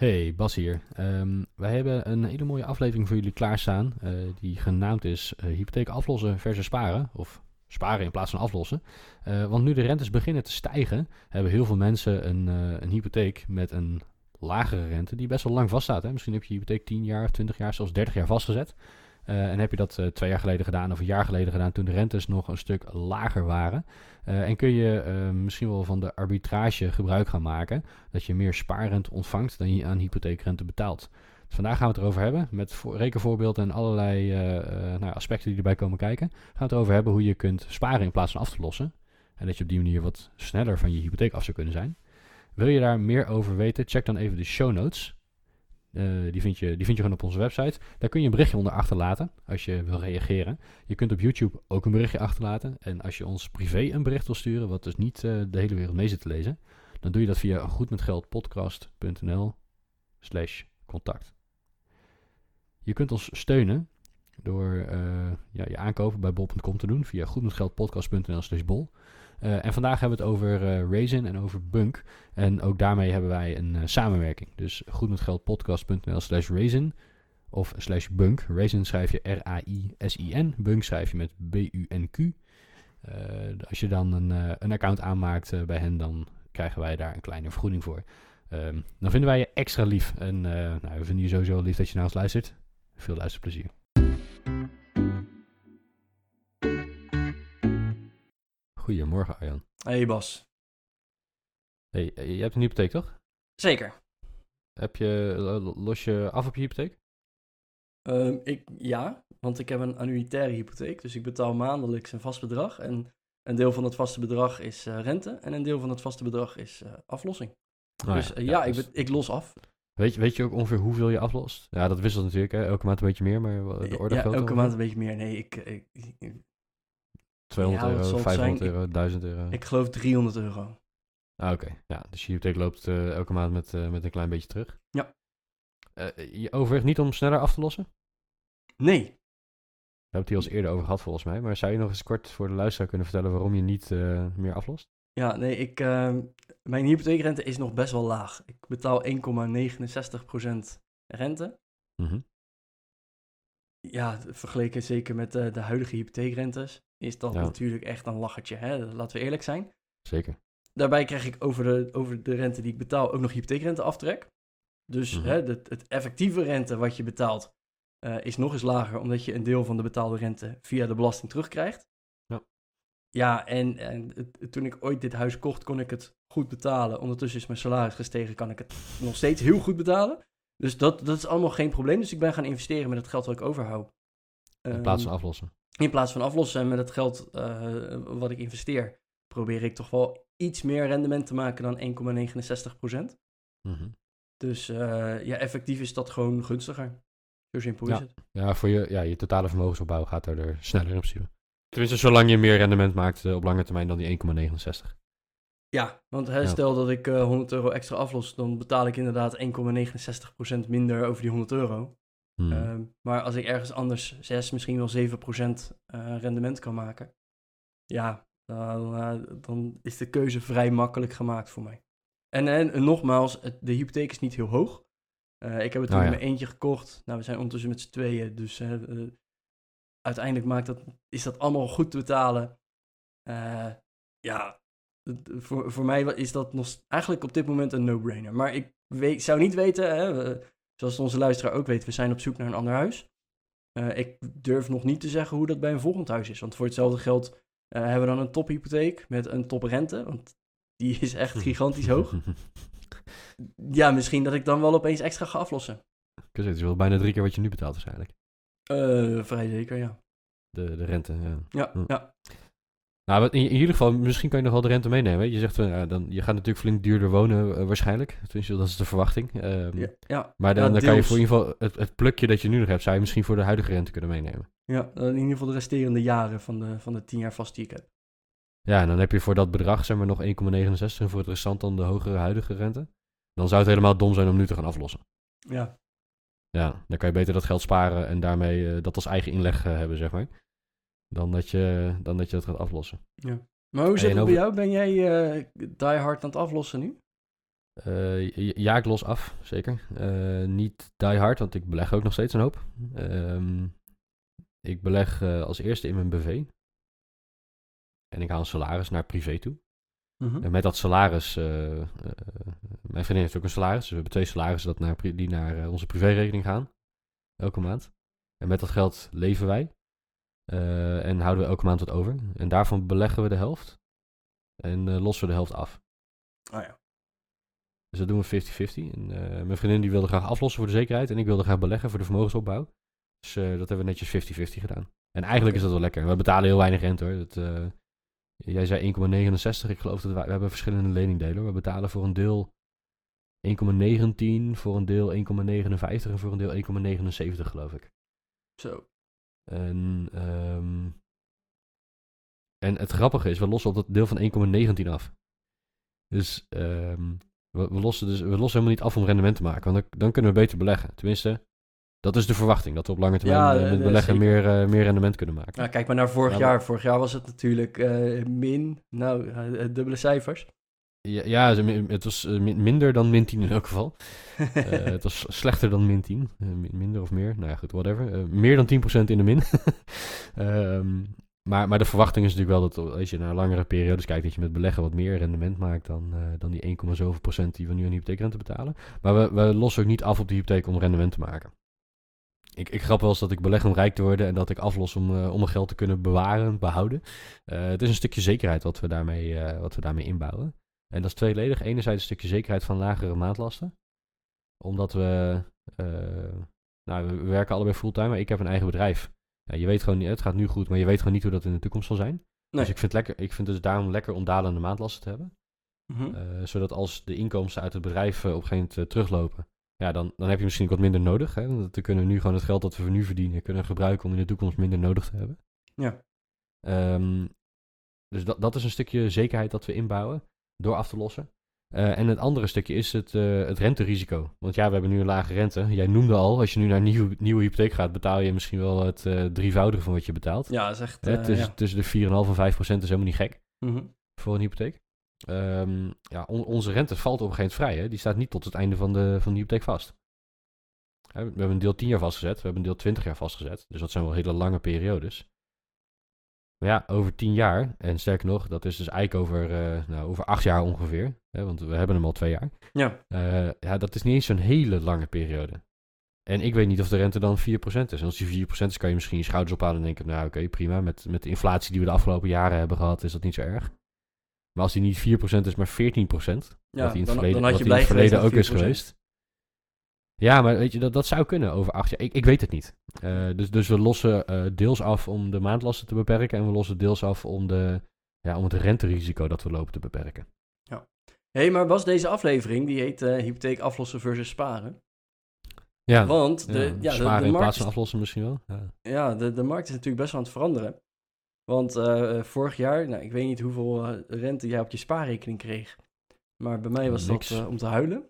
Hey, Bas hier. Ehm, wij hebben een hele mooie aflevering voor jullie klaarstaan. eh die genaamd is eh, Hypotheek aflossen versus sparen. Of sparen in plaats van aflossen. Eh, want nu de rentes beginnen te stijgen, hebben heel veel mensen een, een hypotheek met een lagere rente die best wel lang vaststaat. Hè? Misschien heb je je hypotheek 10 jaar, 20 jaar, zelfs 30 jaar vastgezet. Eh, en heb je dat eh, twee jaar geleden gedaan of een jaar geleden gedaan toen de rentes nog een stuk lager waren. Eh, en kun je misschien wel van de arbitrage gebruik gaan maken. Dat je meer spaarrente ontvangt dan je aan hypotheekrente betaalt. Dus vandaag gaan we het erover hebben met voor- rekenvoorbeelden en allerlei nou, aspecten die erbij komen kijken. Gaan we het erover hebben hoe je kunt sparen in plaats van af te lossen. En dat je op die manier wat sneller van je hypotheek af zou kunnen zijn. Wil je daar meer over weten? Check dan even de show notes. Eh, die, vind je, die vind je gewoon op onze website. Daar kun je een berichtje onder achterlaten als je wil reageren. Je kunt op YouTube ook een berichtje achterlaten. En als je ons privé een bericht wil sturen, wat dus niet eh, de hele wereld mee zit te lezen, dan doe je dat via goedmetgeldpodcast.nl slash contact. Je kunt ons steunen door eh, ja, je aankopen bij bol.com te doen via goedmetgeldpodcast.nl slash bol. Eh, en vandaag hebben we het over Raisin en over Bunk. En ook daarmee hebben wij een eh, samenwerking. Dus goedmetgeldpodcast.nl slash Raisin of slash Bunk. Raisin schrijf je R-A-I-S-I-N. Bunk schrijf je met B-U-N-Q. Als je dan een, een account aanmaakt bij hen, dan krijgen wij daar een kleine vergoeding voor. Ehm, dan vinden wij je extra lief. En nou, we vinden je sowieso lief dat je naar ons luistert. Veel luisterplezier. Goedemorgen Arjan. Hey Bas. Hey, eh, je hebt een hypotheek toch? Zeker. Heb je, lo- los je af op je hypotheek? Ehm, ik, ja, want ik heb een annuitaire hypotheek, dus ik betaal maandelijks een vast bedrag. En een deel van het vaste bedrag is eh, rente en een deel van het vaste bedrag is eh, aflossing. Nou dus eh, ja, ik, dus- ik los af. weet, je, weet je ook ongeveer hoeveel je aflost? Ja, dat wisselt natuurlijk. Hè? Elke maand een beetje meer, maar de orde ja, elke maand een beetje meer. Nee, ik, ik, ik, 200 Ja, wat zal euro, het 500 zijn? euro, 1000 euro. ik geloof 300 euro. Ah, oké. Ja, dus je hypotheek loopt eh, elke maand met, eh, met een klein beetje terug. Ja. Eh, je overweegt niet om sneller af te lossen? Nee. We hebben het hier al eens eerder over gehad volgens mij. Maar zou je nog eens kort voor de luisteraar kunnen vertellen waarom je niet meer aflost? Ja, nee, ik, ehm, mijn hypotheekrente is nog best wel laag. Ik betaal 1,69% rente. Mhm. Ja, vergeleken zeker met eh, de huidige hypotheekrentes is dat Ja. natuurlijk echt een lachertje. Hè? Laten we eerlijk zijn. Zeker. Daarbij krijg ik over de, over de rente die ik betaal ook nog hypotheekrente aftrek. Dus Mhm. hè, de, het effectieve rente wat je betaalt eh, is nog eens lager, omdat je een deel van de betaalde rente via de belasting terugkrijgt. Ja. Ja, en, en het- toen ik ooit dit huis kocht, kon ik het goed betalen. Ondertussen is mijn salaris gestegen, kan ik het nog steeds heel goed betalen. Dus dat, dat is allemaal geen probleem. Dus ik ben gaan investeren met het geld wat ik overhoud. In plaats van Ehm, aflossen. in plaats van aflossen en met het geld eh, wat ik investeer, probeer ik toch wel iets meer rendement te maken dan 1,69%. Mhm. Dus eh, ja, effectief is dat gewoon gunstiger. Zo simpel is Ja. het. Ja, voor je, ja, je totale vermogensopbouw gaat er, er sneller in principe. Tenminste, zolang je meer rendement maakt eh, op lange termijn dan die 1,69. Ja, want hè, stel dat ik eh, 100 euro extra aflos, dan betaal ik inderdaad 1,69% minder over die 100 euro. Hmm. Ehm, maar als ik ergens anders 6, misschien wel 7% eh rendement kan maken, ja, dan, eh, dan is de keuze vrij makkelijk gemaakt voor mij. En, en, nogmaals, het- de hypotheek is niet heel hoog. Eh, ik heb het toen Oh, in ja. mijn eentje gekocht. Nou, we zijn ondertussen met z'n tweeën, dus eh, eh, uiteindelijk maakt dat, is dat allemaal goed te betalen. Eh, ja, voor, voor mij is dat nog eigenlijk op dit moment een no-brainer. Maar ik weet, zou niet weten, hè, we- zoals onze luisteraar ook weet, we zijn op zoek naar een ander huis. Eh, ik durf nog niet te zeggen hoe dat bij een volgend huis is. Want voor hetzelfde geld eh, hebben we dan een tophypotheek met een toprente. Want die is echt gigantisch hoog. Ja, misschien dat ik dan wel opeens extra ga aflossen. Ik het is wel bijna drie keer wat je nu betaalt waarschijnlijk. Eh, vrij zeker, ja. De, de rente, ja. Ja, Hm. ja. Nou, in, in ieder geval, misschien kan je nog wel de rente meenemen. Je zegt, van, ja, dan, je gaat natuurlijk flink duurder wonen eh, waarschijnlijk. Tenminste, dat is de verwachting. Ehm, Ja, ja, Maar dan, Ja, dan kan je voor in ieder geval het, het plukje dat je nu nog hebt, zou je misschien voor de huidige rente kunnen meenemen. ja, in ieder geval de resterende jaren van de, van de 10 jaar vast die ik heb. Ja, en dan heb je voor dat bedrag zeg maar nog 1,69 en voor het restant dan de hogere huidige rente. Dan zou het helemaal dom zijn om nu te gaan aflossen. Ja, Ja, dan kan je beter dat geld sparen en daarmee eh, dat als eigen inleg eh, hebben, zeg maar. Dan dat, je, dan dat je dat gaat aflossen. maar hoe zit het over- bij jou? Ben jij eh die hard aan het aflossen nu? Eh, ja, ik los af, zeker. Eh, niet die hard, want ik beleg ook nog steeds een hoop. Ehm, ik beleg als eerste in mijn BV. En ik haal een salaris naar privé toe. Mhm. En met dat salaris, mijn vriendin heeft ook een salaris. Dus we hebben twee salarissen dat naar, die naar onze privérekening gaan. Elke maand. En met dat geld leven wij. Eh, en houden we elke maand wat over. En daarvan beleggen we de helft. En eh, lossen we de helft af. Ah ja. Dus dat doen we 50-50. En, eh, mijn vriendin die wilde graag aflossen voor de zekerheid. En ik wilde graag beleggen voor de vermogensopbouw. Dus dat hebben we netjes 50-50 gedaan. En eigenlijk is dat wel lekker. We betalen heel weinig rente hoor. Dat, jij zei 1,69. Ik geloof dat wij, we hebben verschillende leningdelen. We betalen voor een deel 1,19. Voor een deel 1,59. En voor een deel 1,79 geloof ik. Zo. En, ehm, en het grappige is, we lossen op dat deel van 1,19 af. Dus ehm, we, we, lossen dus we lossen helemaal niet af om rendement te maken. Want dan, dan kunnen we beter beleggen. Tenminste, dat is de verwachting. Dat we op lange termijn Ja, eh, eh, met eh, beleggen zeker. meer, meer rendement kunnen maken. Nou, kijk maar naar vorig Ja, jaar. Vorig jaar was het natuurlijk min, nou, dubbele cijfers. Ja, ja, het was eh, min- minder dan min 10 in elk geval. Eh, het was slechter dan min 10. Eh, min- minder of meer. Nou ja, goed, whatever. Meer dan 10% in de min. Ehm, maar, maar de verwachting is natuurlijk wel dat als je naar langere periodes kijkt, dat je met beleggen wat meer rendement maakt dan, dan die 1, zoveel procent die we nu aan hypotheekrente betalen. Maar we, we lossen ook niet af op de hypotheek om rendement te maken. Ik, ik grap wel eens dat ik beleg om rijk te worden en dat ik aflos om, om mijn geld te kunnen bewaren, behouden. Eh, het is een stukje zekerheid wat we daarmee, wat we daarmee inbouwen. En dat is tweeledig. Enerzijds een stukje zekerheid van lagere maandlasten. Omdat we, eh, nou, we we werken allebei fulltime, maar ik heb een eigen bedrijf. Ja, je weet gewoon niet, het gaat nu goed, maar je weet gewoon niet hoe dat in de toekomst zal zijn. Nee. Dus ik vind, lekker, ik vind het dus daarom lekker om dalende maandlasten te hebben. Mhm. Eh, zodat als de inkomsten uit het bedrijf eh, op een gegeven moment teruglopen, ja, dan, dan heb je misschien wat minder nodig. Hè? Want dan kunnen we nu gewoon het geld dat we nu verdienen, kunnen gebruiken om in de toekomst minder nodig te hebben. Ja. Ehm, dus dat, dat is een stukje zekerheid dat we inbouwen door af te lossen. Eh, en het andere stukje is het, eh, het renterisico. Want ja, we hebben nu een lage rente. Jij noemde al, als je nu naar een nieuwe, nieuwe hypotheek gaat, betaal je misschien wel het eh, drievoudige van wat je betaalt. Ja, dat is echt... Hè, eh, tussen, ja. tussen de 4,5 en 5 procent is helemaal niet gek Mhm. voor een hypotheek. Ehm, ja, on- onze rente valt op een gegeven moment vrij. Hè? Die staat niet tot het einde van de, van de hypotheek vast. Hè, We hebben een deel 10 jaar vastgezet, we hebben een deel 20 jaar vastgezet. Dus dat zijn wel hele lange periodes. Maar ja, over 10 jaar, en sterker nog, dat is dus eigenlijk over, eh, nou, over 8 jaar ongeveer. Hè, want we hebben hem al twee jaar. Ja. Eh, ja, dat is niet eens zo'n hele lange periode. En ik weet niet of de rente dan 4% is. En als die 4% is, kan je misschien je schouders ophalen en denken... nou oké, prima. Met, met de inflatie die we de afgelopen jaren hebben gehad, is dat niet zo erg. Maar als die niet 4% is, maar 14%... Ja, wat die in het dan- verleden, dan had je in het verleden ook is 4%. geweest. Ja, maar weet je, dat, dat zou kunnen over acht jaar. Ik, ik weet het niet. Eh, dus, dus we lossen eh, deels af om de maandlasten te beperken... en we lossen deels af om, de, ja, om het renterisico dat we lopen te beperken. Hé, hey, maar was deze aflevering, die heet eh, hypotheek aflossen versus sparen. Ja, Want de, ja, ja, de, sparen de in markt van aflossen misschien wel. Ja. Ja, de, de markt is natuurlijk best wel aan het veranderen. Want vorig jaar, nou, ik weet niet hoeveel rente jij op je spaarrekening kreeg. Maar bij mij was Niks. dat om te huilen.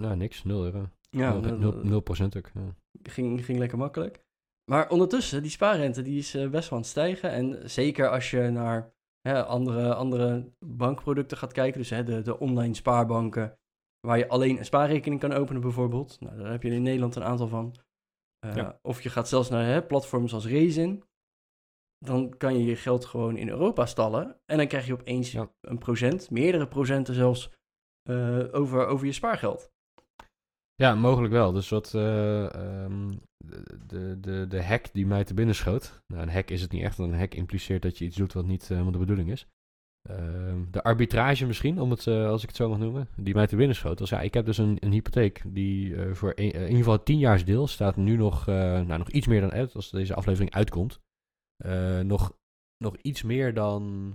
Nou, niks. 0 euro. Ja, Nul- dat- nul- dat 0 procent ook. Ja. Ging, ging lekker makkelijk. Maar ondertussen, die spaarrente die is eh, best wel aan het stijgen. En zeker als je naar hè, andere, andere bankproducten gaat kijken. Dus hè, de, de online spaarbanken. Waar je alleen een spaarrekening kan openen bijvoorbeeld. Nou, daar heb je in Nederland een aantal van. Eh, Ja. Of je gaat zelfs naar hè, platforms als Raisin. Dan kan je je geld gewoon in Europa stallen. En dan krijg je opeens Ja. een procent, meerdere procenten zelfs, eh, over, over je spaargeld. Ja, mogelijk wel. Dus wat eh, ehm, de, de, de, de hack die mij te binnen schoot. Nou, een hack is het niet echt, want een hack impliceert dat je iets doet wat niet eh, helemaal de bedoeling is. Ehm, de arbitrage misschien, om het, eh, als ik het zo mag noemen, die mij te binnen schoot. Was, ja, ik heb dus een, een hypotheek die voor een- in ieder geval het tienjaarsdeel staat nu nog, nou, nog iets meer dan uit, als deze aflevering uitkomt. nog, nog iets meer dan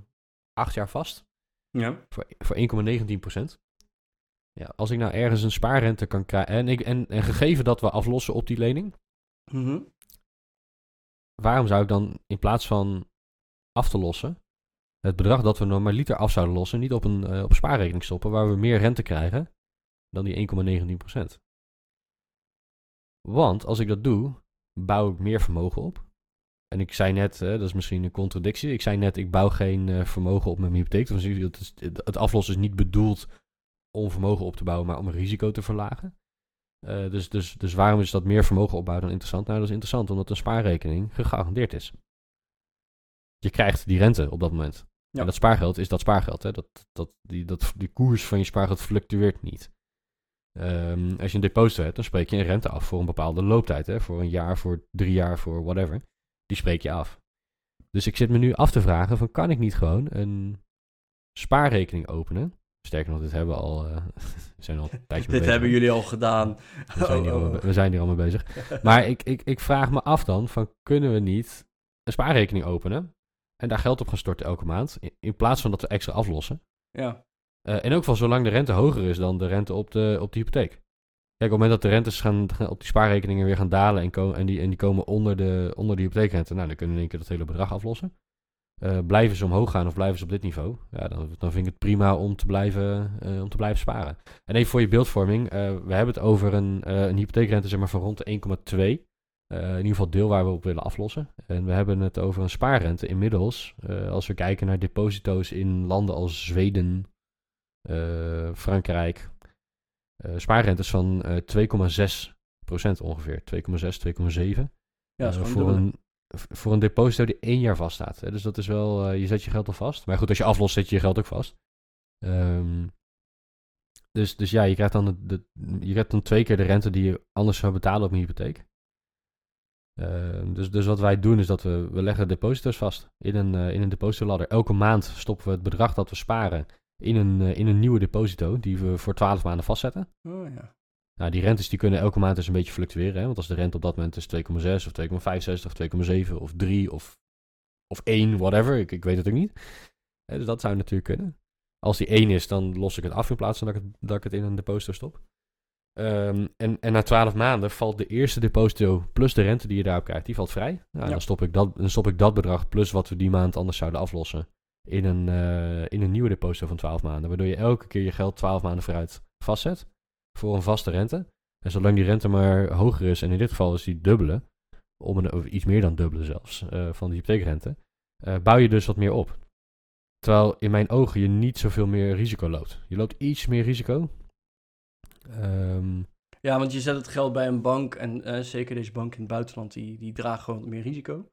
acht jaar vast Ja. voor, voor 1,19%. Ja, als ik nou ergens een spaarrente kan krijgen. En, ik, en, en gegeven dat we aflossen op die lening, Mhm. waarom zou ik dan in plaats van af te lossen, het bedrag dat we normaliter af zouden lossen, niet op een, eh, op spaarrekening stoppen, waar we meer rente krijgen dan die 1,19%? Want als ik dat doe, bouw ik meer vermogen op. En ik zei net, dat is misschien een contradictie, ik zei net, ik bouw geen eh, vermogen op met mijn hypotheek. Dus het, is- het aflossen is niet bedoeld om vermogen op te bouwen, maar om risico te verlagen. Eh, dus, dus, dus waarom is dat meer vermogen opbouwen dan interessant? Nou, dat is interessant omdat een spaarrekening gegarandeerd is. Je krijgt die rente op dat moment. Ja. En dat spaargeld is dat spaargeld. Hè? Dat, dat, die, dat, die koers van je spaargeld fluctueert niet. Ehm, als je een deposito hebt, dan spreek je een rente af voor een bepaalde looptijd. Hè? Voor een jaar, voor drie jaar, voor whatever. Die spreek je af. Dus ik zit me nu af te vragen van kan ik niet gewoon een spaarrekening openen? Sterker nog, dit hebben we al, eh, we zijn al een tijdje mee Dit bezig. hebben jullie al gedaan. We zijn, hier Oh, al, oh. we zijn hier al mee bezig. Maar ik, ik, ik vraag me af dan, van kunnen we niet een spaarrekening openen en daar geld op gaan storten elke maand, in, in plaats van dat we extra aflossen. Ja. Eh en ook van zolang de rente hoger is dan de rente op de, op de hypotheek. Kijk, op het moment dat de rentes gaan, op die spaarrekeningen weer gaan dalen en, en, die, en die komen onder de, onder de hypotheekrente, nou, dan kunnen we in één keer dat hele bedrag aflossen. Eh, blijven ze omhoog gaan of blijven ze op dit niveau, ja, dan, dan vind ik het prima om te blijven, eh, om te blijven sparen. En even voor je beeldvorming, eh, we hebben het over een, een hypotheekrente zeg maar, van rond de 1,2. Eh, in ieder geval deel waar we op willen aflossen. En we hebben het over een spaarrente inmiddels. als we kijken naar deposito's in landen als Zweden, Frankrijk. spaarrentes van eh 2,6% ongeveer. 2,6, 2,7. Ja, is Eh, gewoon voor, een, voor een deposito die één jaar vaststaat. Dus dat is wel, eh, je zet je geld al vast. Maar goed, als je aflost, zet je je geld ook vast. Ehm, dus, dus ja, je krijgt, dan de, je krijgt dan twee keer de rente die je anders zou betalen op een hypotheek. Ehm, dus, dus wat wij doen is dat we, we leggen deposito's vast in een, eh, in een depositoladder. Elke maand stoppen we het bedrag dat we sparen in een, eh, in een nieuwe deposito die we voor 12 maanden vastzetten. Oh, ja. Nou, die rentes die kunnen elke maand dus een beetje fluctueren. Hè? Want als de rente op dat moment is 2,6 of 2,65 of 2,7 of 3 of, of 1, whatever. Ik, ik weet het ook niet. Dus dat zou natuurlijk kunnen. Als die 1 is, dan los ik het af in plaats van dat ik het, dat ik het in een deposito stop. Ehm, en, en na 12 maanden valt de eerste deposito plus de rente die je daarop krijgt, die valt vrij. Nou, Ja. dan, stop ik dat, dan stop ik dat bedrag plus wat we die maand anders zouden aflossen in een, eh, in een nieuwe deposito van 12 maanden. Waardoor je elke keer je geld 12 maanden vooruit vastzet voor een vaste rente. En zolang die rente maar hoger is, en in dit geval is die dubbele, om een, of iets meer dan dubbele zelfs, eh, van de hypotheekrente, eh, bouw je dus wat meer op. Terwijl in mijn ogen je niet zoveel meer risico loopt. Je loopt iets meer risico. Ehm, ja, want je zet het geld bij een bank en eh, zeker deze bank in het buitenland, die, die dragen gewoon meer risico.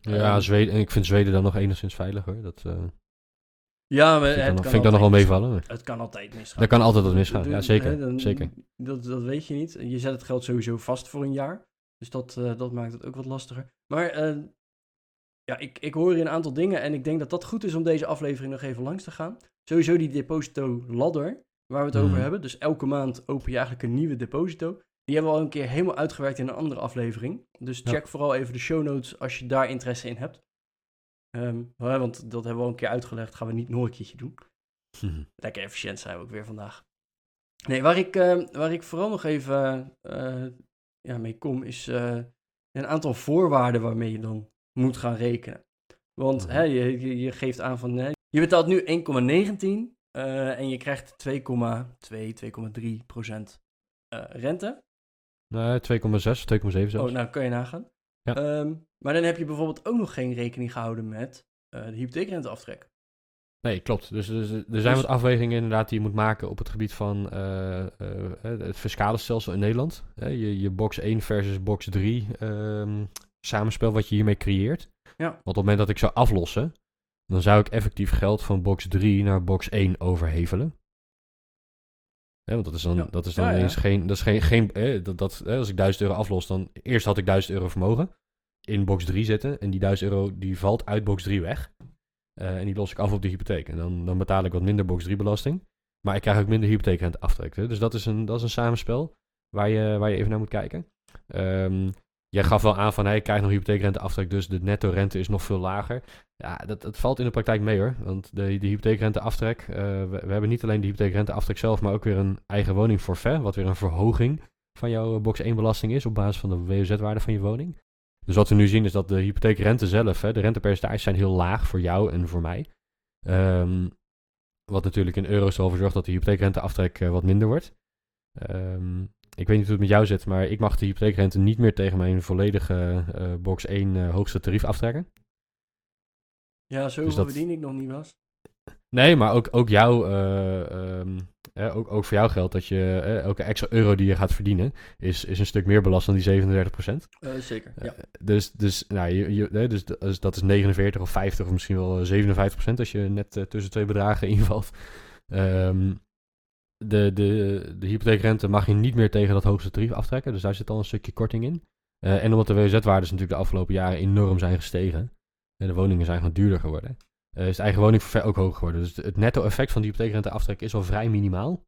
ja, Ehm. Zweden, en ik vind Zweden dan nog enigszins veilig hoor. Dat Ja, maar vind ik het dan, kan vind ik dan nog wel meevallen. misgaan. Het kan altijd misgaan. Daar kan altijd wat misgaan. Ja, zeker. hè, dan- zeker. Dat, dat weet je niet. Je zet het geld sowieso vast voor een jaar. Dus dat, eh, dat maakt het ook wat lastiger. Maar eh, ja, ik, ik hoor hier een aantal dingen en ik denk dat dat goed is om deze aflevering nog even langs te gaan. Sowieso die deposito ladder, waar we het over Mhm. hebben. Dus elke maand open je eigenlijk een nieuwe deposito. Die hebben we al een keer helemaal uitgewerkt in een andere aflevering. Dus Ja. check vooral even de show notes als je daar interesse in hebt. Ehm, want dat hebben we al een keer uitgelegd. Gaan we niet nog een keertje doen. Lekker efficiënt zijn we ook weer vandaag. Nee, waar ik, eh, waar ik vooral nog even eh, ja, mee kom, is eh, een aantal voorwaarden waarmee je dan moet gaan rekenen. Want Mhm. hè, je, je, geeft aan van, hè, je betaalt nu 1,19 eh, en je krijgt 2,2, 2,3 procent rente. Nee, 2,6 of 2,7 zelfs. Oh, nou kan je nagaan. Ja. Ehm, maar dan heb je bijvoorbeeld ook nog geen rekening gehouden met eh, de hypotheekrenteaftrek. Nee, klopt. Dus, dus er zijn Dus- wat afwegingen inderdaad die je moet maken op het gebied van eh, eh, het fiscale stelsel in Nederland. Je, je box 1 versus box 3 ehm, samenspel wat je hiermee creëert. Ja. Want op het moment dat ik zou aflossen, dan zou ik effectief geld van box 3 naar box 1 overhevelen. Hè, want dat is dan, Ja. dat is dan Ja, ineens geen, dat is geen, geen eh, dat, dat, als ik 1000 euro aflos, dan eerst had ik 1000 euro vermogen in box 3 zitten. En die 1000 euro die valt uit box 3 weg. Eh, en die los ik af op de hypotheek. En dan, dan betaal ik wat minder box 3 belasting. Maar ik krijg ook minder hypotheekrente aftrek. hè. Dus dat is een, dat is een samenspel waar je, waar je even naar moet kijken. Ehm, jij gaf wel aan van, hey, ik krijg nog hypotheekrenteaftrek, dus de netto rente is nog veel lager. Ja, dat, dat valt in de praktijk mee hoor. Want de, de hypotheekrenteaftrek, uh, we, we, hebben niet alleen de hypotheekrenteaftrek zelf, maar ook weer een eigen woning forfait, wat weer een verhoging van jouw box 1 belasting is op basis van de WOZ-waarde van je woning. Dus wat we nu zien is dat de hypotheekrente zelf, hè, de rentepercentages zijn heel laag voor jou en voor mij. Um, wat natuurlijk in euro's ervoor zorgt dat de hypotheekrenteaftrek uh, wat minder wordt. Um, ik weet niet hoe het met jou zit, maar ik mag de hypotheekrente niet meer tegen mijn volledige uh, box 1 uh, hoogste tarief aftrekken. Ja, zoveel dus dat... verdien ik nog niet was. Nee, maar ook, ook jou, uh, um, eh, ook, ook voor jou geldt dat je eh, elke extra euro die je gaat verdienen, is, is een stuk meer belast dan die 37 procent. Uh, zeker, ja. dus, dus, nou, je, je, dus, dus dat is 49 of 50 of misschien wel 57 procent als je net tussen twee bedragen invalt. Um, de, de, de hypotheekrente mag je niet meer tegen dat hoogste tarief aftrekken, dus daar zit al een stukje korting in. en omdat de WZ-waardes natuurlijk de afgelopen jaren enorm zijn gestegen, en de woningen zijn gewoon duurder geworden, uh, is de eigen woningforfait ook hoog geworden. Dus het netto-effect van die hypotheekrenteaftrek is al vrij minimaal.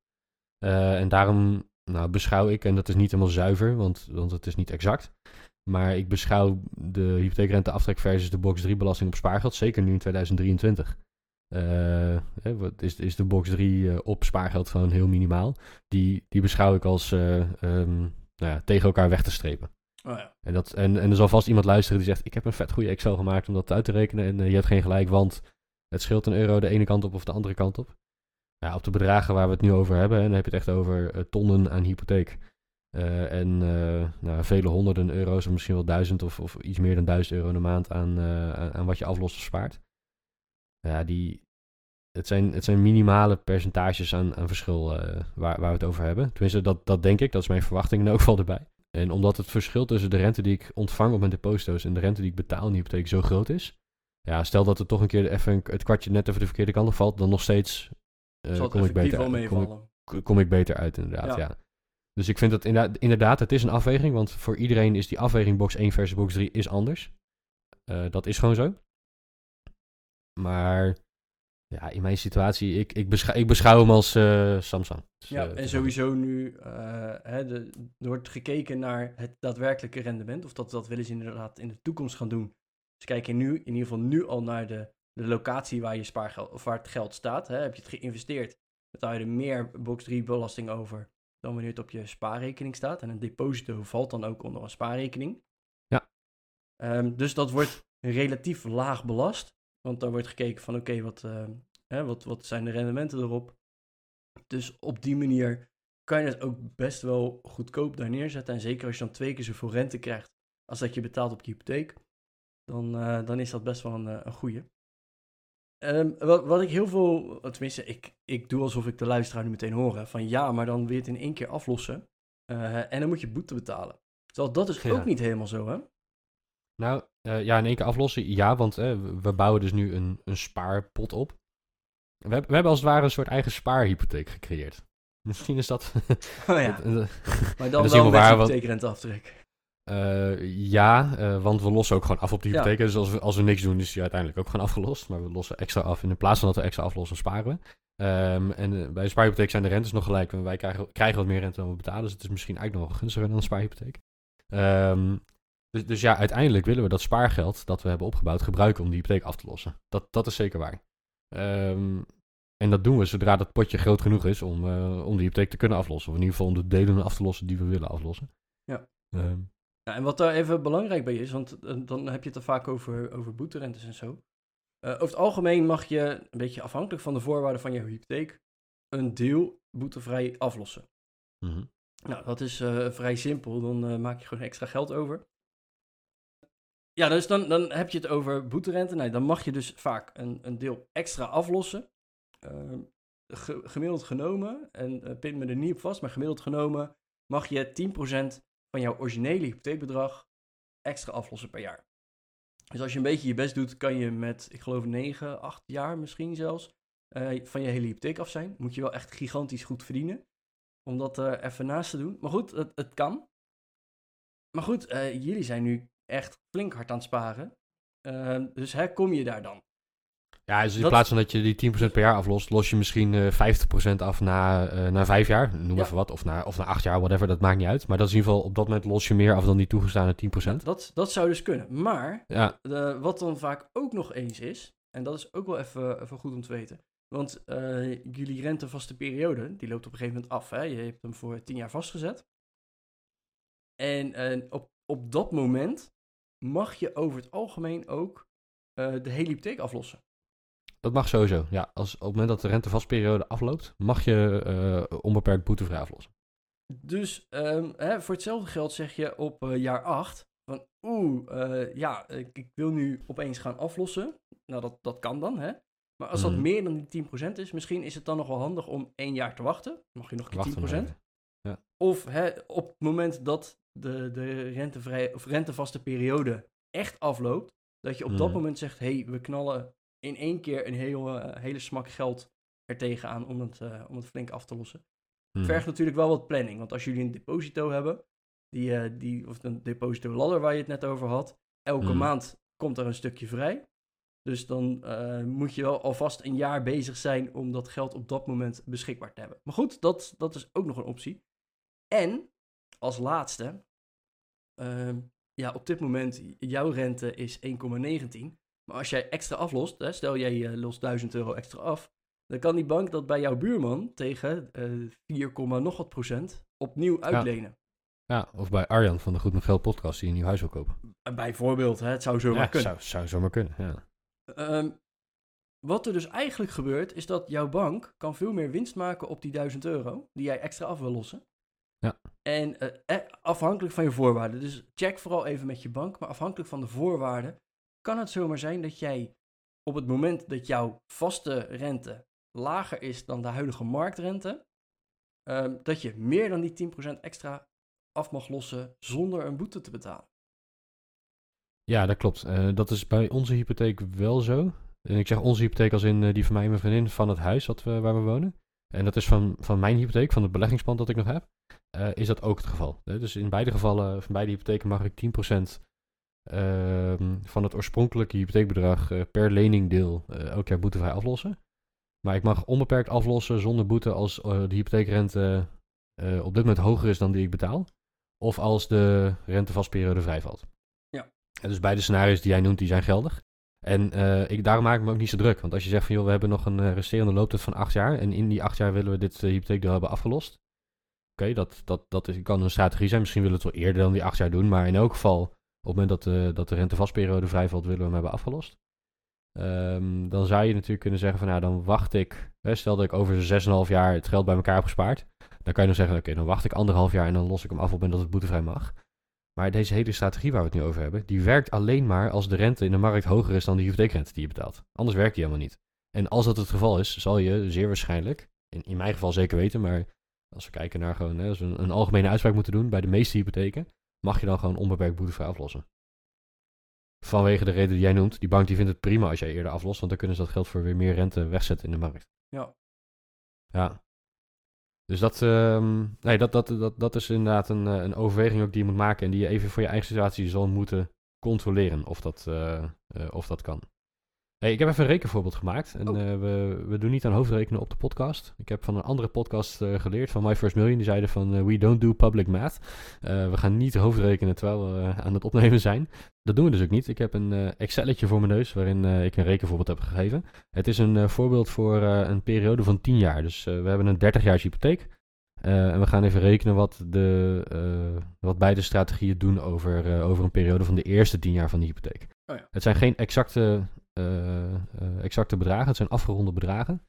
Uh, en daarom nou, beschouw ik, en dat is niet helemaal zuiver, want, want het is niet exact. Maar ik beschouw de hypotheekrenteaftrek versus de box 3 belasting op spaargeld, zeker nu in 2023. Uh, is, is de box 3 op spaargeld gewoon heel minimaal. Die, die beschouw ik als um, nou ja, tegen elkaar weg te strepen. Oh ja. en, dat, en, en er zal vast iemand luisteren die zegt: Ik heb een vet goede Excel gemaakt om dat uit te rekenen. En je hebt geen gelijk, want het scheelt een euro de ene kant op of de andere kant op. Ja, op de bedragen waar we het nu over hebben, dan heb je het echt over uh, tonnen aan hypotheek. Uh, en nou, vele honderden euro's, of misschien wel duizend of, of iets meer dan duizend euro in de maand aan, aan, aan, wat je aflost of spaart. Ja, die, het, zijn, het zijn minimale percentages aan, aan verschil waar, waar we het over hebben. Tenminste, dat, dat denk ik, dat is mijn verwachting in elk geval erbij. En omdat het verschil tussen de rente die ik ontvang op mijn deposito's en de rente die ik betaal in die hypotheek zo groot is, ja, stel dat er toch een keer even het kwartje net even de verkeerde kant op valt, dan nog steeds uh, kom, ik beter, kom, ik, kom ik beter uit, inderdaad. Ja. Dus ik vind dat inderdaad, inderdaad, het is een afweging, want voor iedereen is die afweging box 1 versus box 3 is anders. Uh, dat is gewoon zo. Maar ja, in mijn situatie, ik, ik, beschouw, ik beschouw hem als uh, Samsung. Dus, ja, en sowieso nu, hè, de, er wordt gekeken naar het daadwerkelijke rendement, of dat, dat willen ze inderdaad in de toekomst gaan doen. Dus kijk je nu, in ieder geval nu al naar de, de locatie waar je spaargeld of waar het geld staat. Hè? Heb je het geïnvesteerd, betaal je er meer box 3 belasting over dan wanneer het op je spaarrekening staat. En een deposito valt dan ook onder een spaarrekening. Ja. Um, dus dat wordt relatief laag belast. Want daar wordt gekeken van oké, okay, wat, uh, hè, wat, wat zijn de rendementen erop? Dus op die manier kan je het ook best wel goedkoop daar neerzetten. En zeker als je dan twee keer zoveel rente krijgt als dat je betaalt op je hypotheek dan, uh, dan is dat best wel een, uh, een goeie. Um, wat, wat ik heel veel, tenminste, ik, ik doe alsof ik de luisteraar nu meteen hoor, van ja, maar dan wil je het in één keer aflossen uh, en dan moet je boete betalen. Terwijl dat is ja. ook niet helemaal zo, hè? Nou, ja, in één keer aflossen, ja, want we bouwen dus nu een, een spaarpot op. We, hebben, we hebben als het ware een soort eigen spaarhypotheek gecreëerd. Misschien is dat... Oh ja, maar dan wel met hypotheekrenteaftrek. Uh, ja, want we lossen ook gewoon af op de hypotheek. Ja. Dus als we, als we niks doen, is die uiteindelijk ook gewoon afgelost. Maar we lossen extra af. In plaats van dat we extra aflossen, sparen we. Um, en bij een spaarhypotheek zijn de rentes nog gelijk. wij krijgen, krijgen wat meer rente dan we betalen. Dus het is misschien eigenlijk nog gunstiger dan een spaarhypotheek. Um, dus, dus ja, uiteindelijk willen we dat spaargeld dat we hebben opgebouwd gebruiken om die hypotheek af te lossen. Dat, dat is zeker waar. Um, en dat doen we zodra dat potje groot genoeg is om, om die hypotheek te kunnen aflossen. Of in ieder geval om de delen af te lossen die we willen aflossen. Ja. Ja, en wat daar even belangrijk bij is, want eh, dan heb je het er vaak over, over boeterentes en zo. Uh, over het algemeen mag je, een beetje afhankelijk van de voorwaarden van je hypotheek, een deel boetevrij aflossen. Mm -hmm. Nou, dat is uh, vrij simpel. Dan uh, maak je gewoon extra geld over. Ja, dus dan, dan heb je het over boeterente. Nou, dan mag je dus vaak een, een deel extra aflossen. Ge gemiddeld genomen, en pin me er niet op vast, maar gemiddeld genomen mag je 10% van jouw originele hypotheekbedrag extra aflossen per jaar. Dus als je een beetje je best doet, kan je met, ik geloof, 9, 8 jaar misschien zelfs, uh, van je hele hypotheek af zijn. Moet je wel echt gigantisch goed verdienen om dat uh, even naast te doen. Maar goed, het, het kan. Maar goed, jullie zijn nu echt flink hard aan het sparen. dus hè, kom je daar dan? Ja, dus in Dat- plaats van dat je die 10% per jaar aflost, los je misschien eh 50% af na, eh, na vijf jaar, noem Ja. even wat, of na, of na acht jaar, whatever, dat maakt niet uit. Maar dat is in ieder geval, op dat moment los je meer af dan die toegestane 10%. Dat, dat zou dus kunnen. Maar Ja, de, wat dan vaak ook nog eens is, en dat is ook wel even, even goed om te weten. Want eh, jullie rentevaste periode, die loopt op een gegeven moment af. Hè? Je hebt hem voor 10 jaar vastgezet. En op, op dat moment mag je over het algemeen ook eh, de hele hypotheek aflossen. dat mag sowieso. Ja, als, op het moment dat de rentevastperiode afloopt, mag je eh, onbeperkt boetevrij aflossen. Dus ehm, hè, voor hetzelfde geld zeg je op eh, jaar 8 van oeh, eh, ja, ik, ik wil nu opeens gaan aflossen. Nou, dat, dat kan dan, hè. Maar als dat Mhm. meer dan die 10% is, misschien is het dan nog wel handig om één jaar te wachten. Mag je nog een keer nog 10%. Of hè, op het moment dat de, de rentevrij, of rentevaste periode echt afloopt, dat je op dat Mhm. moment zegt, hé, hey, we knallen in één keer een heel, eh, hele smak geld er tegenaan om het, eh, om het flink af te lossen Mhm. vergt natuurlijk wel wat planning. Want als jullie een deposito hebben, die, eh, die, of een deposito ladder waar je het net over had, elke Hmm. maand komt er een stukje vrij. Dus dan moet je wel alvast een jaar bezig zijn om dat geld op dat moment beschikbaar te hebben. Maar goed, dat, dat is ook nog een optie. En als laatste, ehm, ja, op dit moment, jouw rente is 1,19. Maar als jij extra aflost, hè, stel jij eh, lost 1000 euro extra af, dan kan die bank dat bij jouw buurman tegen eh 4, nog wat procent opnieuw uitlenen. Ja, of bij Arjan van de Goed met Geld podcast die een nieuw huis wil kopen. En Bijvoorbeeld, hè, het zou zomaar ja, kunnen. Zou, zou zomaar kunnen, ja. Ehm, wat er dus eigenlijk gebeurt, is dat jouw bank kan veel meer winst maken op die 1000 euro die jij extra af wil lossen. Ja. En eh, eh, afhankelijk van je voorwaarden. Dus check vooral even met je bank, maar afhankelijk van de voorwaarden kan het zomaar zijn dat jij op het moment dat jouw vaste rente lager is dan de huidige marktrente, ehm, dat je meer dan die 10% extra af mag lossen zonder een boete te betalen. Ja, dat klopt. Eh, dat is bij onze hypotheek wel zo. En ik zeg onze hypotheek als in die van mij en mijn vriendin van het huis wat we, waar we wonen. En dat is van, van mijn hypotheek, van het beleggingspand dat ik nog heb. eh, is dat ook het geval. Dus in beide gevallen, van beide hypotheken mag ik 10% ehm, van het oorspronkelijke hypotheekbedrag eh, per leningdeel eh, elk jaar boetevrij aflossen. Maar ik mag onbeperkt aflossen zonder boete als de hypotheekrente op dit moment hoger is dan die ik betaal. Of als de rentevastperiode vrijvalt. Ja. En dus beide scenario's die jij noemt, die zijn geldig. En eh, ik, daarom maak ik me ook niet zo druk. Want als je zegt van joh, we hebben nog een eh, resterende looptijd van acht jaar. En in die acht jaar willen we dit uh, hypotheekdeel hebben afgelost. Oké, dat, dat, dat is, kan een strategie zijn. Misschien willen we het wel eerder dan die acht jaar doen. Maar in elk geval, op het moment dat, de dat de rentevastperiode vrijvalt, willen we hem hebben afgelost. Um, dan zou je natuurlijk kunnen zeggen van nou, dan wacht ik. Hè, stel dat ik over 6,5 jaar het geld bij elkaar heb gespaard. Dan kan je dan zeggen, oké, dan wacht ik anderhalf jaar en dan los ik hem af op het moment dat het boetevrij mag. Maar deze hele strategie waar we het nu over hebben, die werkt alleen maar als de rente in de markt hoger is dan de hypotheekrente die je betaalt. Anders werkt die helemaal niet. En als dat het geval is, zal je zeer waarschijnlijk, in, in mijn geval zeker weten, maar als we kijken naar gewoon, hè, als we een, een algemene uitspraak moeten doen, bij de meeste hypotheken, mag je dan gewoon onbeperkt boetevrij aflossen. Vanwege de reden die jij noemt, die bank die vindt het prima als jij eerder aflost, want dan kunnen ze dat geld voor weer meer rente wegzetten in de markt. Ja. Ja. Dus dat, um, nee, dat, dat, dat, dat is inderdaad een, een overweging ook die je moet maken en die je even voor je eigen situatie zal moeten controleren of dat, uh, uh, of dat kan. Hey, ik heb even een rekenvoorbeeld gemaakt. En oh. uh, we, we doen niet aan hoofdrekenen op de podcast. Ik heb van een andere podcast uh, geleerd, van My First Million. Die zeiden van, uh, we don't do public math. we gaan niet hoofdrekenen terwijl we aan het opnemen zijn. Dat doen we dus ook niet. Ik heb een Excelletje voor mijn neus, waarin ik een rekenvoorbeeld heb gegeven. Het is een voorbeeld voor een periode van 10 jaar. Dus we hebben een 30 jaar hypotheek. en we gaan even rekenen wat, de, wat beide strategieën doen over, over een periode van de eerste 10 jaar van de hypotheek. Oh ja. Het zijn geen exacte exacte bedragen. Het zijn afgeronde bedragen.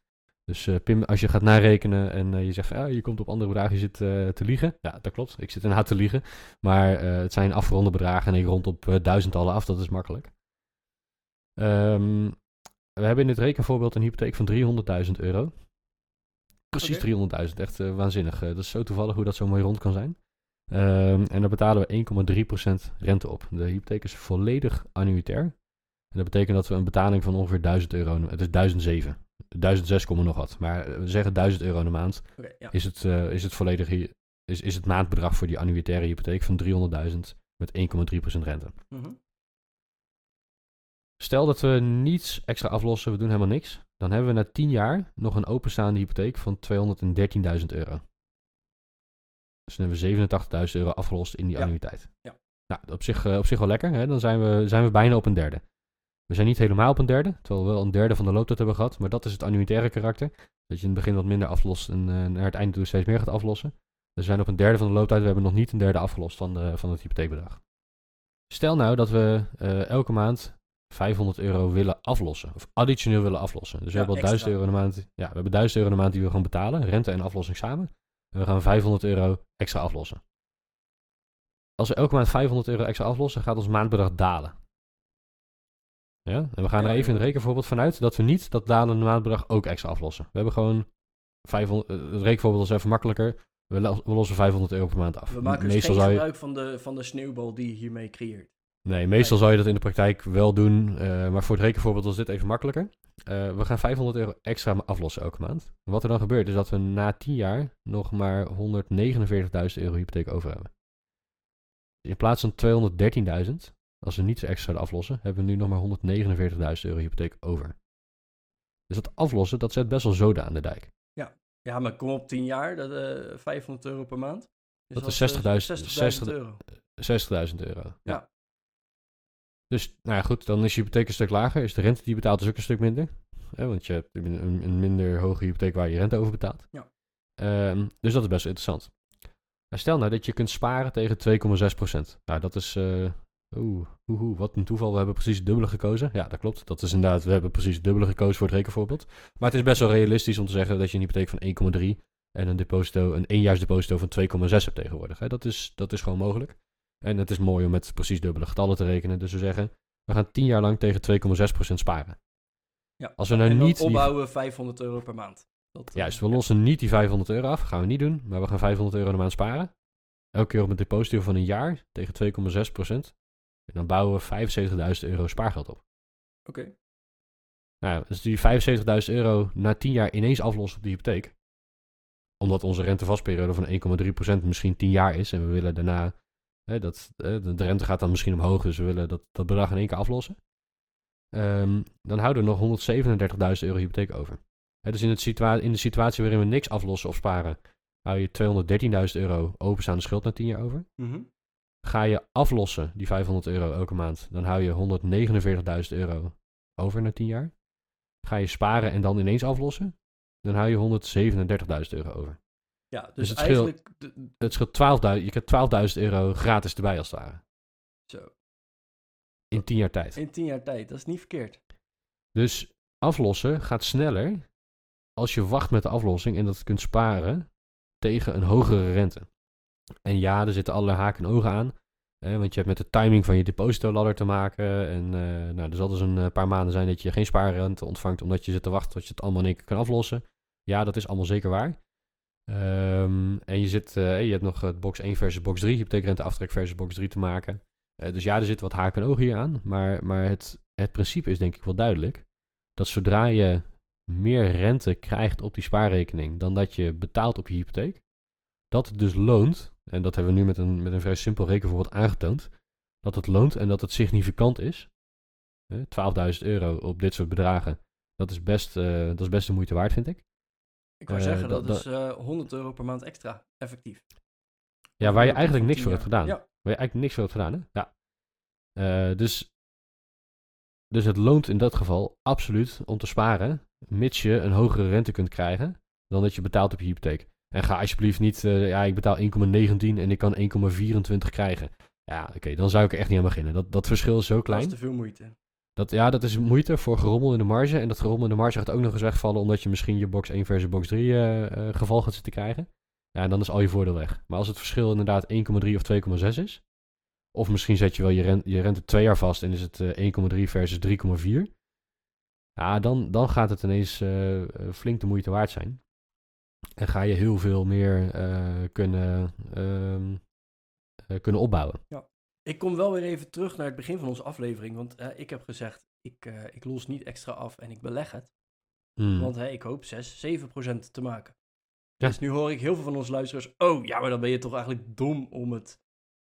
Dus uh, Pim, als je gaat narekenen en je zegt van, ah, je komt op andere bedragen, je zit te liegen. Ja, dat klopt. Ik zit inderdaad te liegen. Maar het zijn afgeronde bedragen en ik rond op duizendtallen af. Dat is makkelijk. Um, we hebben in dit rekenvoorbeeld een hypotheek van 300.000 euro. Precies okay. 300.000. Echt waanzinnig. dat is zo toevallig hoe dat zo mooi rond kan zijn. Um, en daar betalen we 1,3% rente op. De hypotheek is volledig annuitair. En dat betekent dat we een betaling van ongeveer 1000 euro, het is 1007, 1006, nog wat. Maar we zeggen 1000 euro in de maand, okay, ja. is, het, uh, is het volledige, is, is het maandbedrag voor die annuitaire hypotheek van 300.000 met 1,3% rente. Mm -hmm. Stel dat we niets extra aflossen, we doen helemaal niks. Dan hebben we na 10 jaar nog een openstaande hypotheek van 213.000 euro. Dus dan hebben we 87.000 euro afgelost in die Ja. annuïteit. Ja. Nou, op zich, eh, op zich wel lekker. Hè? Dan zijn we, zijn we bijna op een derde. We zijn niet helemaal op een derde, terwijl we wel een derde van de looptijd hebben gehad. Maar dat is het annuïtaire karakter. Dat je in het begin wat minder aflost en eh, naar het einde toe steeds meer gaat aflossen. We zijn op een derde van de looptijd. We hebben nog niet een derde afgelost van, de, van het hypotheekbedrag. Stel nou dat we eh, elke maand 500 euro willen aflossen. Of additioneel willen aflossen. Dus we Ja, hebben al 1000 extra. euro in de maand. Ja, we hebben 1000 euro in de maand die we gaan betalen. Rente en aflossing samen. En we gaan 500 euro extra aflossen. Als we elke maand 500 euro extra aflossen, gaat ons maandbedrag dalen. Ja, en we gaan er even in het rekenvoorbeeld vanuit dat we niet dat dalende maandbedrag ook extra aflossen. We hebben gewoon 500, eh, het rekenvoorbeeld is even makkelijker. We, lo- we lossen 500 euro per maand af. We maken dus meestal geen je, gebruik van de, van de sneeuwbal die je hiermee creëert. Nee, meestal zou je dat in de praktijk wel doen. eh, maar voor het rekenvoorbeeld was dit even makkelijker. Eh, we gaan 500 euro extra aflossen elke maand. Wat er dan gebeurt is dat we na 10 jaar nog maar 149.000 euro hypotheek over hebben. In plaats van 213.000, als we niets extra aflossen, hebben we nu nog maar 149.000 euro hypotheek over. Dus dat aflossen, dat zet best wel zoden aan de dijk. Ja, maar kom op 10 jaar, dat, eh 500 euro per maand. Dat is eh, 60.000 60.000 euro. 60.000 euro. Ja. Ja. Dus, nou ja, goed, dan is je hypotheek een stuk lager. Is de rente die je betaalt dus ook een stuk minder. Hè, want je hebt een, minder hoge hypotheek waar je rente over betaalt. Ja. Ehm, dus dat is best wel interessant. Maar stel nou dat je kunt sparen tegen 2,6%. Nou, dat is... eh Oeh, oeh, oeh, wat een toeval. We hebben precies het dubbele gekozen. Ja, dat klopt. Dat is inderdaad, we hebben precies het dubbele gekozen voor het rekenvoorbeeld. Maar het is best wel realistisch om te zeggen dat je een hypotheek van 1,3 en een deposito, een éénjaarsdeposito van 2,6 hebt tegenwoordig. Hè. Dat, is, dat is gewoon mogelijk. En het is mooi om met precies dubbele getallen te rekenen. Dus we zeggen, we gaan 10 jaar lang tegen 2,6% sparen. Ja. Als we nou en niet die- opbouwen 500 euro per maand. Dat, eh, Juist, we ja. lossen niet die 500 euro af. Gaan we niet doen. Maar we gaan 500 euro de maand sparen. Elke keer op een deposito van een jaar tegen 2,6%. En dan bouwen we 75.000 euro spaargeld op. Oké. Nou, dus die 75.000 euro na 10 jaar ineens aflossen op de hypotheek. Omdat onze rentevastperiode van 1,3% misschien 10 jaar is. En we willen daarna, hè, dat, de rente gaat dan misschien omhoog. Dus we willen dat, dat bedrag in één keer aflossen. Ehm, dan houden we nog 137.000 euro hypotheek over. Hè, dus in, het situa in de situatie waarin we niks aflossen of sparen, hou je 213.000 euro openstaande schuld na 10 jaar over. Mhm. Ga je aflossen, die 500 euro elke maand, dan hou je 149.000 euro over na 10 jaar. Ga je sparen en dan ineens aflossen, dan hou je 137.000 euro over. Ja, dus, Dus het eigenlijk... de- Het scheelt 12.000, je krijgt 12.000 euro gratis erbij als het ware. zo, In 10 jaar tijd. in 10 jaar tijd, dat is niet verkeerd. Dus aflossen gaat sneller als je wacht met de aflossing en dat kunt sparen tegen een hogere rente. En ja, er zitten allerlei haken en ogen aan. Want je hebt met de timing van je depositoladder te maken. En eh, nou, er zal dus een eh, paar maanden zijn dat je geen spaarrente ontvangt omdat je zit te wachten tot je het allemaal in één keer kan aflossen. Ja, dat is allemaal zeker waar. Ehm, en je, zit, eh, je hebt nog box 1 versus box 3, hypotheekrente aftrek versus box 3 te maken. Dus ja, er zitten wat haken en ogen hier aan. Maar, maar het, het principe is denk ik wel duidelijk. Dat zodra je meer rente krijgt op die spaarrekening dan dat je betaalt op je hypotheek, dat het dus loont, en dat hebben we nu met een, met een vrij simpel rekenvoorbeeld aangetoond, dat het loont en dat het significant is. Eh, 12.000 euro op dit soort bedragen, dat is, best, eh, dat is best de moeite waard, vind ik. Ik wou Eh, zeggen, dat- dat, is eh 100 euro per maand extra, effectief. Ja, waar je eigenlijk 10 niks voor hebt gedaan. Ja, Waar je eigenlijk niks voor hebt gedaan, hè? Ja. Eh, dus, dus het loont in dat geval absoluut om te sparen, mits je een hogere rente kunt krijgen dan dat je betaalt op je hypotheek. En ga alsjeblieft niet, eh, ja, ik betaal 1,19 en ik kan 1,24 krijgen. Ja, oké, dan zou ik er echt niet aan beginnen. Dat, dat verschil is zo dat klein. is te veel moeite. Dat, ja, dat is moeite voor gerommel in de marge. En dat gerommel in de marge gaat ook nog eens wegvallen omdat je misschien je box 1 versus box 3 eh, eh, geval gaat zitten krijgen. Ja, en dan is al je voordeel weg. Maar als het verschil inderdaad 1,3 of 2,6 is, of misschien zet je wel je, rente, je rente twee jaar vast en is het eh, 1,3 versus 3,4. Ja, dan, dan gaat het ineens flink de moeite waard zijn. En ga je heel veel meer eh, kunnen, ehm, eh, kunnen opbouwen. Ik kom wel weer even terug naar het begin van onze aflevering. Want eh, ik heb gezegd, ik, ik los niet extra af en ik beleg het. Hmm. Want hè, ik hoop 6, 7 procent te maken. Ja. Dus nu hoor ik heel veel van onze luisteraars... Oh, ja, maar dan ben je toch eigenlijk dom om het...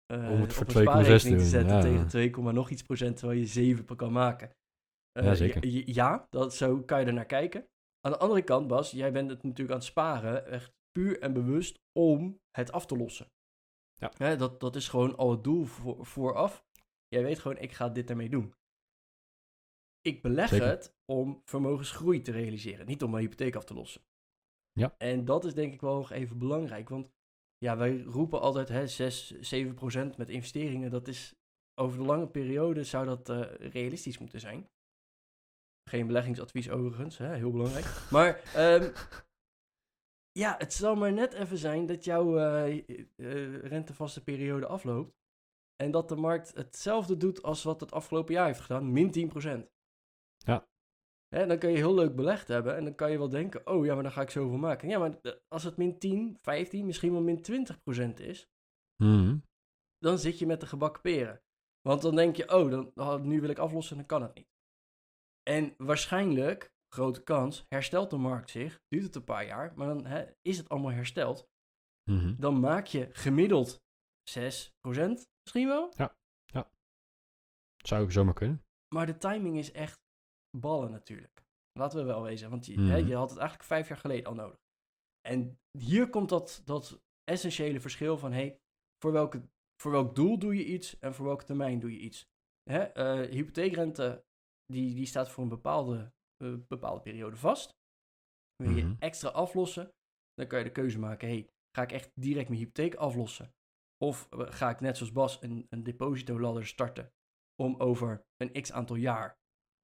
Om het voor op 2,6 een spaarrekening te zetten ja. tegen 2, nog iets procent, terwijl je 7 per kan maken. Ja, zeker. Ja, ja, dat, zo kan je er naar kijken. Aan de andere kant, Bas, jij bent het natuurlijk aan het sparen, echt puur en bewust om het af te lossen. Ja. Hè, dat, dat is gewoon al het doel voor, vooraf. Jij weet gewoon, ik ga dit ermee doen. Ik beleg Zeker. het om vermogensgroei te realiseren, niet om mijn hypotheek af te lossen. Ja. En dat is denk ik wel nog even belangrijk, want ja, wij roepen altijd hè, 6, 7 procent met investeringen. Dat is over de lange periode zou dat eh, realistisch moeten zijn. Geen beleggingsadvies overigens, hè, heel belangrijk. Maar ehm, ja, het zal maar net even zijn dat jouw eh, eh, rentevaste periode afloopt. En dat de markt hetzelfde doet als wat het afgelopen jaar heeft gedaan, min 10%. Ja. Hè, dan kun je heel leuk belegd hebben en dan kan je wel denken, oh ja, maar dan ga ik zoveel maken. Ja, maar eh, als het min 10, 15, misschien wel min 20% is, Mhm. dan zit je met de gebakken peren. Want dan denk je, oh, dan, oh, nu wil ik aflossen, dan kan het niet. En waarschijnlijk, grote kans, herstelt de markt zich, duurt het een paar jaar, maar dan hè, is het allemaal hersteld. Mhm. Dan maak je gemiddeld 6% misschien wel. Zou ik zomaar kunnen. Maar de timing is echt ballen natuurlijk. Laten we wel wezen, want je, Mhm. hè, je had het eigenlijk vijf jaar geleden al nodig. En hier komt dat, dat essentiële verschil van, hey, voor, welke, voor welk doel doe je iets en voor welke termijn doe je iets. Hè, eh, hypotheekrente, die, die staat voor een bepaalde, eh, bepaalde periode vast. Wil je Mhm. extra aflossen, dan kan je de keuze maken, hey, ga ik echt direct mijn hypotheek aflossen? Of eh, ga ik net zoals Bas een, een depositoladder starten om over een x aantal jaar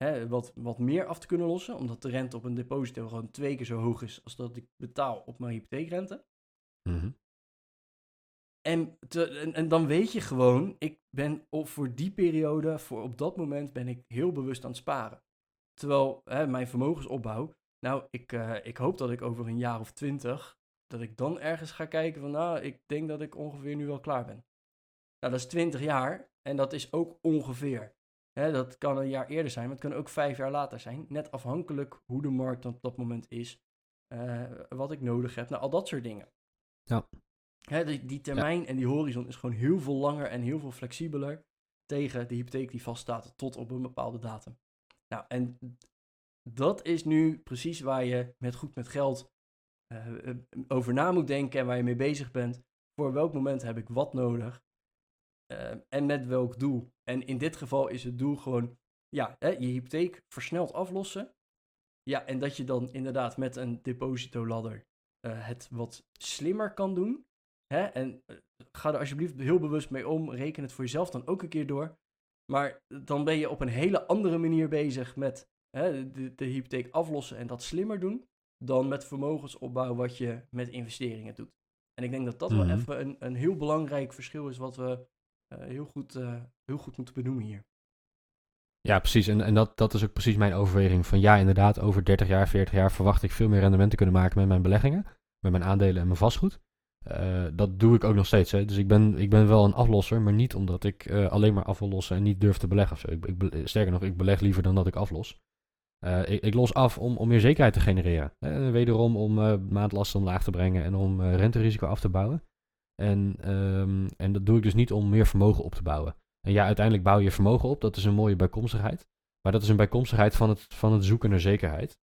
hè, wat, wat meer af te kunnen lossen, omdat de rente op een deposito gewoon twee keer zo hoog is als dat ik betaal op mijn hypotheekrente. Mhm. En, en dan weet je gewoon, ik ben op, voor die periode, voor op dat moment ben ik heel bewust aan het sparen. Terwijl hè, mijn vermogensopbouw, nou, ik, eh, ik hoop dat ik over een jaar of twintig, dat ik dan ergens ga kijken van, nou, ik denk dat ik ongeveer nu wel klaar ben. Nou, dat is twintig jaar en dat is ook ongeveer. Hè, dat kan een jaar eerder zijn, maar het kan ook vijf jaar later zijn. Net afhankelijk hoe de markt op dat moment is, eh, wat ik nodig heb, nou, al dat soort dingen. Ja. Hè, die, die termijn en die horizon is gewoon heel veel langer en heel veel flexibeler tegen de hypotheek die vaststaat tot op een bepaalde datum. Nou, en dat is nu precies waar je met goed met geld eh, eh, over na moet denken en waar je mee bezig bent. Voor welk moment heb ik wat nodig eh, en met welk doel? En in dit geval is het doel gewoon, ja, hè, je hypotheek versneld aflossen. Ja, en dat je dan inderdaad met een depositoladder het wat slimmer kan doen. Hè? En eh, ga er alsjeblieft heel bewust mee om. Reken het voor jezelf dan ook een keer door. Maar dan ben je op een hele andere manier bezig met hè, de, de hypotheek aflossen en dat slimmer doen. Dan met vermogensopbouw wat je met investeringen doet. En ik denk dat dat Mhm. wel even een, een heel belangrijk verschil is wat we eh, heel, goed, eh, heel goed moeten benoemen hier. Ja, precies. En, en dat, dat is ook precies mijn overweging. Van ja, inderdaad, over 30 jaar, 40 jaar verwacht ik veel meer rendement te kunnen maken met mijn beleggingen. Met mijn aandelen en mijn vastgoed. Eh, dat doe ik ook nog steeds. Hè. Dus ik ben, ik ben wel een aflosser, maar niet omdat ik eh, alleen maar af wil lossen en niet durf te beleggen. Ik, ik, sterker nog, ik beleg liever dan dat ik aflos. Eh, ik, ik los af om, om meer zekerheid te genereren. Wederom om maandlasten omlaag te brengen en om renterisico af te bouwen. En, ehm, en dat doe ik dus niet om meer vermogen op te bouwen. En ja, uiteindelijk bouw je vermogen op. Dat is een mooie bijkomstigheid. Maar dat is een bijkomstigheid van het, van het zoeken naar zekerheid.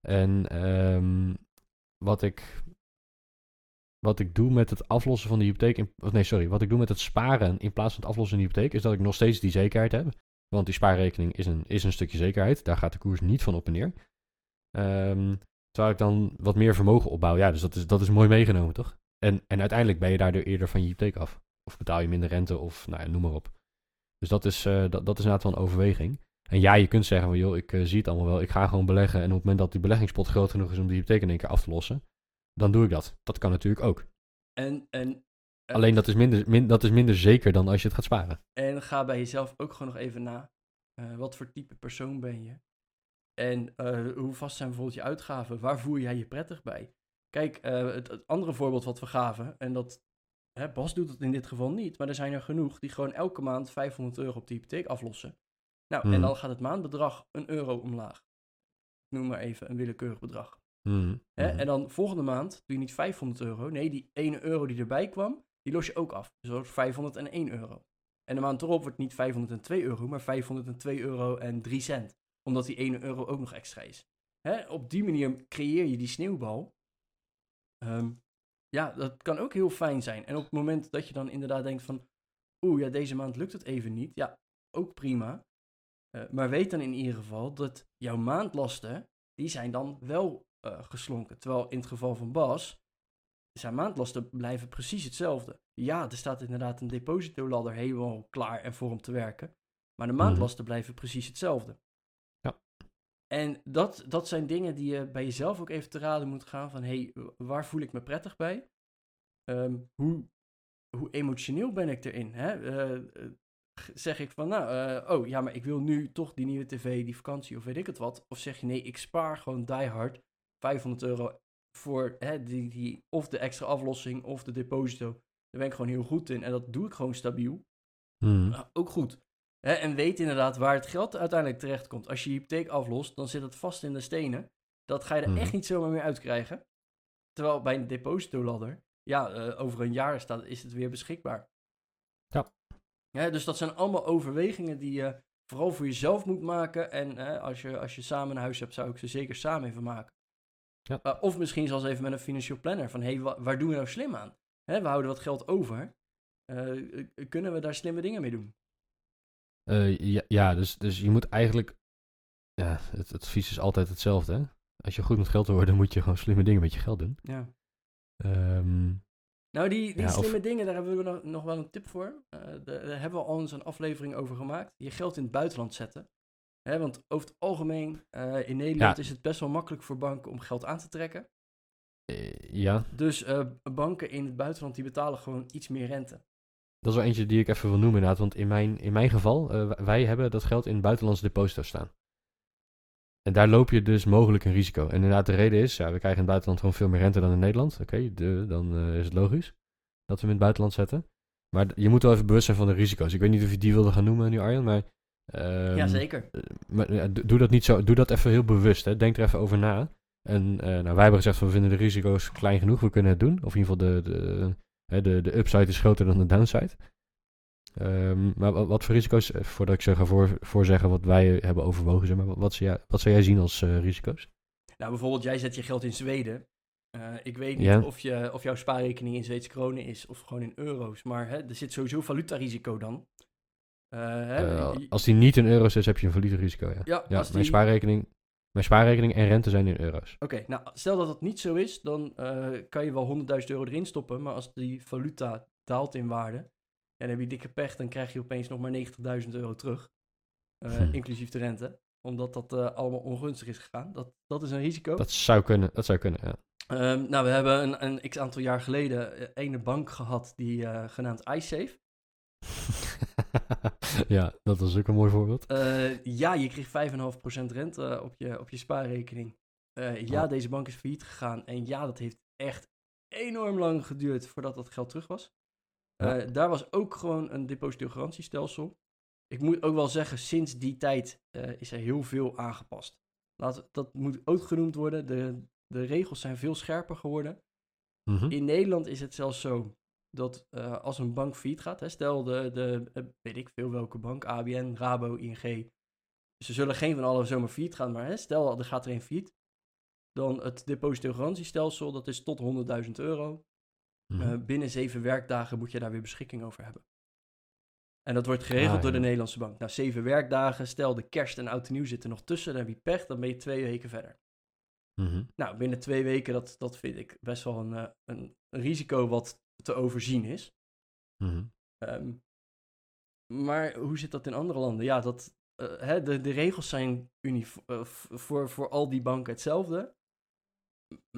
En ehm, wat, ik, wat ik doe met het aflossen van de hypotheek... In, nee, sorry. Wat ik doe met het sparen in plaats van het aflossen van de hypotheek... is dat ik nog steeds die zekerheid heb. Want die spaarrekening is een, is een stukje zekerheid. Daar gaat de koers niet van op en neer. Ehm, terwijl ik dan wat meer vermogen opbouw. Ja, dus dat is, dat is mooi meegenomen, toch? En, en uiteindelijk ben je daardoor eerder van je hypotheek af. Of betaal je minder rente of nou ja, noem maar op. Dus dat is, eh, dat, dat is inderdaad wel een overweging. En ja, je kunt zeggen van joh, ik eh, zie het allemaal wel. Ik ga gewoon beleggen. En op het moment dat die beleggingspot groot genoeg is om die hypotheek in één keer af te lossen, dan doe ik dat. Dat kan natuurlijk ook. En, en, eh, Alleen dat is, minder, min, dat is minder zeker dan als je het gaat sparen. En ga bij jezelf ook gewoon nog even na. eh, wat voor type persoon ben je? En eh, hoe vast zijn bijvoorbeeld je uitgaven? Waar voel jij je prettig bij? Kijk, het, het andere voorbeeld wat we gaven, en dat hè, Bas doet het in dit geval niet, maar er zijn er genoeg die gewoon elke maand 500 euro op de hypotheek aflossen. Nou, en dan gaat het maandbedrag een euro omlaag. Noem maar even een willekeurig bedrag. Mhm, Hè? mhm. En dan volgende maand doe je niet 500 euro. Nee, die 1 euro die erbij kwam, die los je ook af. Dus dat wordt 501 euro. En de maand erop wordt niet 502 euro, maar 502 euro en 3 cent. omdat die 1 euro ook nog extra is. Hè? Op die manier creëer je die sneeuwbal. Ehm, ja, dat kan ook heel fijn zijn. En op het moment dat je dan inderdaad denkt van... Oeh, ja, deze maand lukt het even niet. Ja, ook prima. Uh, maar weet dan in ieder geval dat jouw maandlasten... die zijn dan wel uh, geslonken. Terwijl in het geval van Bas... zijn maandlasten blijven precies hetzelfde. Ja, er staat inderdaad een depositoladder helemaal klaar en voor om te werken. Maar de maandlasten blijven precies hetzelfde. Ja. En dat, dat zijn dingen die je bij jezelf ook even te raden moet gaan van... hé, hey, waar voel ik me prettig bij? Um, hoe, hoe emotioneel ben ik erin? Hè? Uh, zeg ik van, nou, uh, oh ja, maar ik wil nu toch die nieuwe tv, die vakantie of weet ik het wat. Of zeg je, nee, ik spaar gewoon die hard 500 euro voor hè, die, die, of de extra aflossing of de deposito. Daar ben ik gewoon heel goed in en dat doe ik gewoon stabiel. Hmm. Nou, ook goed. Hè, en weet inderdaad waar het geld uiteindelijk terecht komt. Als je je hypotheek aflost, dan zit het vast in de stenen. Dat ga je er Hmm. echt niet zomaar meer uitkrijgen. Terwijl bij een depositoladder, ja, uh, over een jaar staat, is het weer beschikbaar. Ja. ja. Dus dat zijn allemaal overwegingen die je vooral voor jezelf moet maken. En als, je, als je samen een huis hebt, zou ik ze zeker samen even maken. Ja. Uh, of misschien zelfs even met een financieel planner. Van, hé, hey, wa waar doen we nou slim aan? Hè, we houden wat geld over. Uh, kunnen we daar slimme dingen mee doen? Uh, ja, ja dus, dus je moet eigenlijk... Ja, het, het advies is altijd hetzelfde, hè? Als je goed met geld wil worden, moet je gewoon slimme dingen met je geld doen. Ja. Um, nou, die, die ja, slimme of... dingen, daar hebben we nog, nog wel een tip voor. Daar hebben we al eens een aflevering over gemaakt. Je geld in het buitenland zetten. Hè, want over het algemeen, uh, in Nederland Ja. is het best wel makkelijk voor banken om geld aan te trekken. Uh, ja, Dus uh, banken in het buitenland die betalen gewoon iets meer rente. dat is wel eentje die ik even wil noemen inderdaad. Want in mijn, in mijn geval, wij hebben dat geld in buitenlandse deposito's staan. En daar loop je dus mogelijk een risico. En inderdaad, de reden is, ja, we krijgen in het buitenland gewoon veel meer rente dan in Nederland. Oké, okay, dan is het logisch dat we hem in het buitenland zetten. Maar je moet wel even bewust zijn van de risico's. Ik weet niet of je die wilde gaan noemen nu, Arjan, maar... Um, Jazeker. Maar ja, doe dat niet zo. Doe dat even heel bewust. Hè. Denk er even over na. En uh, nou, wij hebben gezegd van we vinden de risico's klein genoeg. We kunnen het doen. Of in ieder geval de, de, de, de upside is groter dan de downside. Um, maar wat, wat, voor risico's, voordat ik ze ga voor, voorzeggen wat wij hebben overwogen, zeg maar, wat, wat, zou, jij, wat zou jij zien als uh, risico's? Nou, bijvoorbeeld, jij zet je geld in Zweden. Uh, ik weet niet Ja. of, je, of jouw spaarrekening in Zweedse kronen is of gewoon in euro's. Maar hè, er zit sowieso valutarisico dan. Hè, Uh, je- als die niet in euro's is, heb je een valutarisico, ja. ja, Ja, mijn, die- spaarrekening, mijn spaarrekening en rente zijn in euro's. Oké, nou, stel dat dat niet zo is, dan eh, kan je wel 100.000 euro erin stoppen. Maar als die valuta daalt in waarde, ja, dan heb je dikke pech. Dan krijg je opeens nog maar 90.000 euro terug. eh, Hm. Inclusief de rente. Omdat dat eh, allemaal ongunstig is gegaan. Dat, dat is een risico. Dat zou kunnen, dat zou kunnen, ja. Ehm, nou, we hebben een, een x aantal jaar geleden eh, ene bank gehad, die eh, genaamd iSafe. ja, dat is ook een mooi voorbeeld. Eh, ja, je kreeg 5,5% rente op je, op je spaarrekening. Eh, ja, Ja. deze bank is failliet gegaan. En ja, dat heeft echt enorm lang geduurd voordat dat geld terug was. Ja. Eh, daar was ook gewoon een depositogarantiestelsel. Ik moet ook wel zeggen, sinds die tijd eh, is er heel veel aangepast. Laat, dat moet ook genoemd worden. De, de regels zijn veel scherper geworden. Mhm. In Nederland is het zelfs zo dat eh, als een bank failliet gaat, hè, stel de, de eh, weet ik veel welke bank, ABN, Rabo, ING, ze zullen geen van alle zomaar failliet gaan, maar hè, stel er gaat er een failliet, dan het depositogarantiestelsel, dat is tot 100.000 euro. Mhm. Eh, binnen zeven werkdagen moet je daar weer beschikking over hebben. En dat wordt geregeld Ah, door de. Nederlandse bank. Nou, zeven werkdagen, stel de kerst en oud en nieuw zitten nog tussen, dan heb je pech, dan ben je twee weken verder. Mhm. Nou, binnen twee weken, dat, dat vind ik best wel een, een risico wat te overzien is. Mhm. Ehm, maar hoe zit dat in andere landen? Ja, dat, eh, hè, de, de regels zijn unif- v- voor, voor al die banken hetzelfde.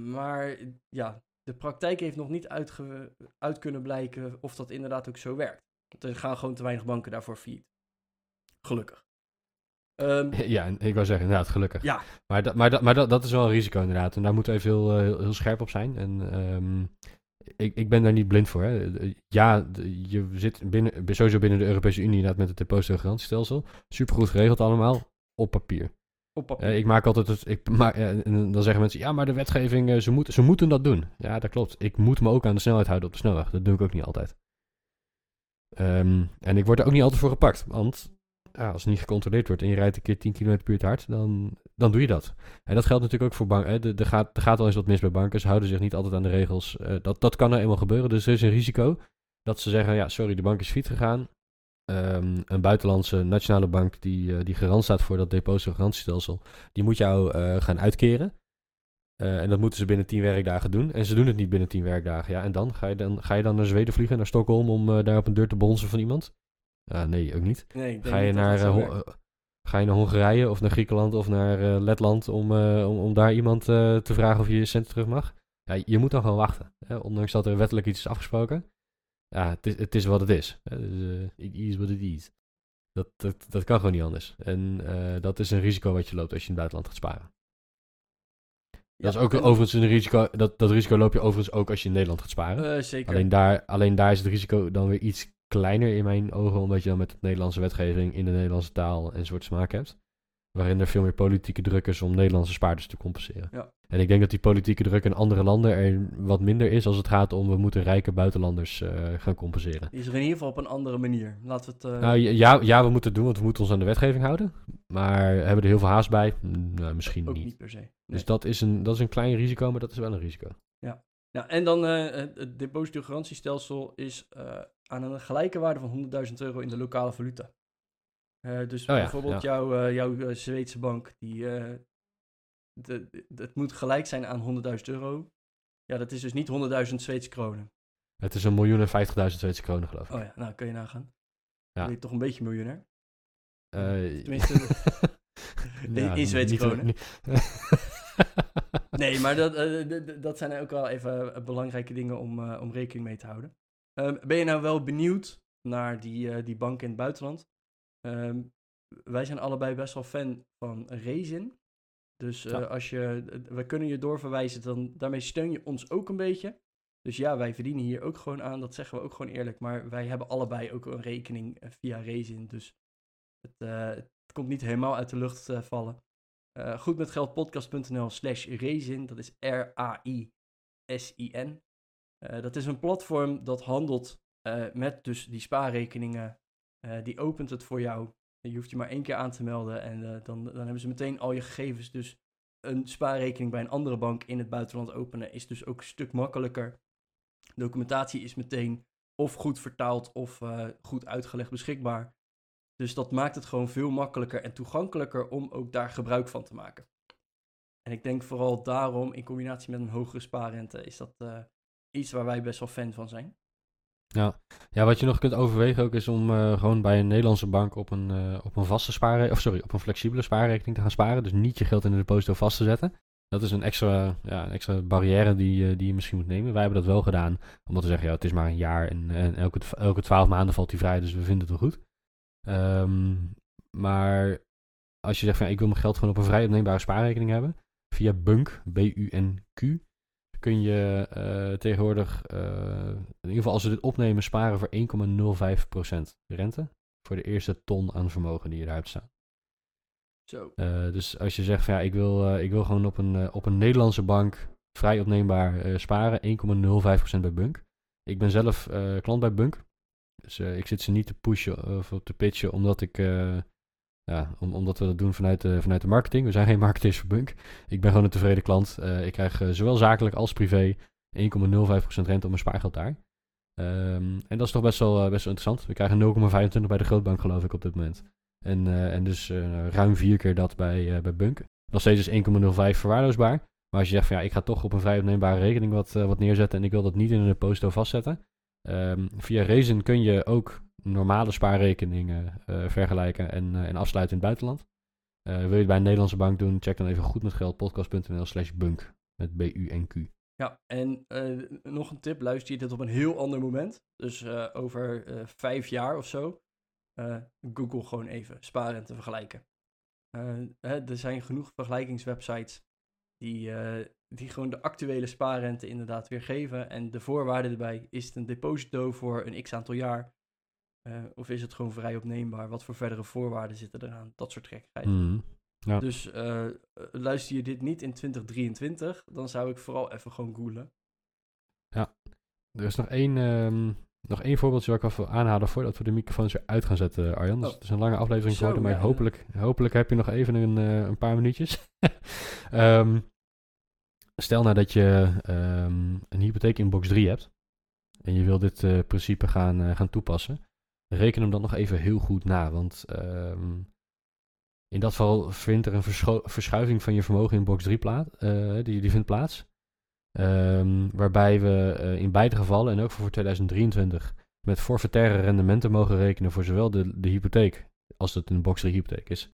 Maar ja, de praktijk heeft nog niet uit kunnen blijken of dat inderdaad ook zo werkt. Want er gaan gewoon te weinig banken daarvoor failliet. Gelukkig. Ehm, Ja, ik wou zeggen, inderdaad, gelukkig. Ja. Maar, dat, maar, dat, maar dat, dat is wel een risico inderdaad. En daar moeten we even heel, eh, heel, heel scherp op zijn. En ehm, ik, ik ben daar niet blind voor. Hè. Ja, je zit binnen, sowieso binnen de Europese Unie inderdaad met het depositogarantiestelsel. Supergoed geregeld allemaal, op papier. op papier. Eh, ik maak altijd het. Ik maak, eh, dan zeggen mensen: ja, maar de wetgeving, eh, ze, moeten ze moeten dat doen. Ja, dat klopt. Ik moet me ook aan de snelheid houden op de snelweg. Dat doe ik ook niet altijd. Ehm, en ik word er ook niet altijd voor gepakt. Want als het niet gecontroleerd wordt en je rijdt een keer 10 km per uur hard, dan, dan doe je dat. En dat geldt natuurlijk ook voor banken. Er gaat, er gaat wel eens wat mis bij banken. Ze houden zich niet altijd aan de regels. Eh, dat, dat kan er eenmaal gebeuren. Dus er is een risico dat ze zeggen, ja, sorry, de bank is fiets gegaan. Ehm, een buitenlandse nationale bank die, eh, die garant staat voor dat depositogarantiestelsel, die moet jou eh, gaan uitkeren. En dat moeten ze binnen 10 werkdagen doen. En ze doen het niet binnen 10 werkdagen. Ja, en dan? Ga je dan, ga je dan naar Zweden vliegen, naar Stockholm, om daar op een deur te bonzen van iemand? Ja, nee, ook niet. Nee, Ga je, naar, eh, eh, ga je naar Hongarije of naar Griekenland of naar eh, Letland om, eh, om, om daar iemand eh, te vragen of je je centen terug mag? Ja, je moet dan gewoon wachten. Hè? Ondanks dat er wettelijk iets is afgesproken. Ja, het is, het is wat het is. Hè? Dus, eh, it is what it is. Dat, dat, dat kan gewoon niet anders. En eh, dat is een risico wat je loopt als je in het buitenland gaat sparen. Ja, dat is ook en- overigens een risico. Dat, dat risico loop je overigens ook als je in Nederland gaat sparen. Eh, zeker. Alleen daar, alleen daar is het risico dan weer iets kleiner in mijn ogen, omdat je dan met de Nederlandse wetgeving in de Nederlandse taal en soort smaak hebt. Waarin er veel meer politieke druk is om Nederlandse spaarders te compenseren. Ja. En ik denk dat die politieke druk in andere landen er wat minder is als het gaat om we moeten rijke buitenlanders eh, gaan compenseren. Is er in ieder geval op een andere manier. Laten we het... eh, Nou ja, ja, we moeten het doen, want we moeten ons aan de wetgeving houden. Maar hebben we er heel veel haast bij? Nou, misschien ook niet. niet per se. Nee. Dus dat is, een, dat is een klein risico, maar dat is wel een risico. Ja, en dan eh, het- depositogarantiestelsel is aan een gelijke waarde van 100.000 euro in de lokale valuta. Eh, dus Oh ja, bijvoorbeeld ja. jouw, eh, jouw eh, Zweedse bank, die, de, de- het moet gelijk zijn aan 100.000 euro. Ja, dat is dus niet 100.000 Zweedse kronen. Het is een miljoen en vijftigduizend Zweedse kronen, geloof ik. Oh ja, nou kun je nagaan. Ja. Dan ben je toch een beetje miljonair. Tenminste, in- in Zweedse kronen. niet- Nee, maar dat, dat zijn ook wel even belangrijke dingen om, om rekening mee te houden. Ehm, ben je nou wel benieuwd naar die, eh, die banken in het buitenland? Ehm, wij zijn allebei best wel fan van Rezin. Dus eh, Ja. als je, we kunnen je doorverwijzen, dan daarmee steun je ons ook een beetje. Dus ja, wij verdienen hier ook gewoon aan, dat zeggen we ook gewoon eerlijk. Maar wij hebben allebei ook een rekening eh, via Rezin. Dus het, het komt niet helemaal uit de lucht vallen. Eh goedmetgeldpodcast.nl slash Rezin, dat is R-A-I-S-I-N. Eh, dat is een platform dat handelt eh, met dus die spaarrekeningen. Eh, die opent het voor jou. Je hoeft je maar één keer aan te melden en dan, dan hebben ze meteen al je gegevens. Dus een spaarrekening bij een andere bank in het buitenland openen is dus ook een stuk makkelijker. Documentatie is meteen of goed vertaald of goed uitgelegd beschikbaar. Dus dat maakt het gewoon veel makkelijker en toegankelijker om ook daar gebruik van te maken. En ik denk vooral daarom, in combinatie met een hogere spaarrente, is dat iets waar wij best wel fan van zijn. Ja. ja, wat je nog kunt overwegen ook is om eh, gewoon bij een Nederlandse bank op een, eh, op een vaste spaarrekening, of sorry, op een flexibele spaarrekening te gaan sparen. Dus niet je geld in de deposito vast te zetten. Dat is een extra, ja, een extra barrière die, eh, die je misschien moet nemen. Wij hebben dat wel gedaan, omdat we zeggen, ja, het is maar een jaar en, en elke, elke twaalf maanden valt hij vrij, dus we vinden het wel goed. Ehm, maar als je zegt van ik wil mijn geld gewoon op een vrij opneembare spaarrekening hebben, via Bunk, B-U-N-Q, kun je eh, tegenwoordig, eh, in ieder geval als we dit opnemen, sparen voor 1,05% rente. Voor de eerste ton aan vermogen die je daar hebt staan. Zo. Eh, dus als je zegt van ja, ik wil, ik wil gewoon op een, op een Nederlandse bank vrij opneembaar sparen, 1,05% bij Bunk. Ik ben zelf klant bij Bunk. Dus ik zit ze niet te pushen of te pitchen, omdat ik. Ja, om, omdat we dat doen vanuit de, vanuit de marketing. We zijn geen marketeers voor Bunk. Ik ben gewoon een tevreden klant. Eh, ik krijg eh, zowel zakelijk als privé 1,05% rente op mijn spaargeld daar. Ehm, en dat is toch best wel, eh, best wel interessant. We krijgen 0,25 bij de grootbank, geloof ik, op dit moment. En, en dus ruim vier keer dat bij, bij Bunk. Nog steeds is 1,05 verwaarloosbaar. Maar als je zegt van ja, ik ga toch op een vrij opneembare rekening wat, wat neerzetten en ik wil dat niet in een deposito vastzetten. Ehm, via Reason kun je ook normale spaarrekeningen eh, vergelijken en, eh, en afsluiten in het buitenland. Eh, wil je het bij een Nederlandse bank doen, check dan even goed met geldpodcast.nl slash bunk. Met B-U-N-Q. Ja, en nog een tip, luister je dit op een heel ander moment. Dus over vijf jaar of zo. Google gewoon even spaarrente vergelijken. Hè, er zijn genoeg vergelijkingswebsites die, eh, die gewoon de actuele spaarrente inderdaad weergeven. En de voorwaarden erbij, is het een deposito voor een x aantal jaar? Eh, of is het gewoon vrij opneembaar? Wat voor verdere voorwaarden zitten eraan? Dat soort gekkigheid. Mhm. Ja. Dus eh, luister je dit niet in 2023, dan zou ik vooral even gewoon googlen. Er is nog één, ehm, nog één voorbeeldje waar ik even wil aanhalen voordat we de microfoons weer uit gaan zetten, Arjan. Dus Oh. het is een lange aflevering geworden, maar ja, ja. hopelijk, hopelijk heb je nog even een, een paar minuutjes. Ehm, stel nou dat je ehm, een hypotheek in box 3 hebt en je wil dit eh, principe gaan, eh, gaan toepassen. Reken hem dan nog even heel goed na, want ehm, in dat geval vindt er een verschuiving van je vermogen in box 3 plaats, eh, die, die vindt plaats. Ehm, waarbij we in beide gevallen, en ook voor 2023, met forfaitaire rendementen mogen rekenen voor zowel de, de hypotheek, als het een box 3 hypotheek is,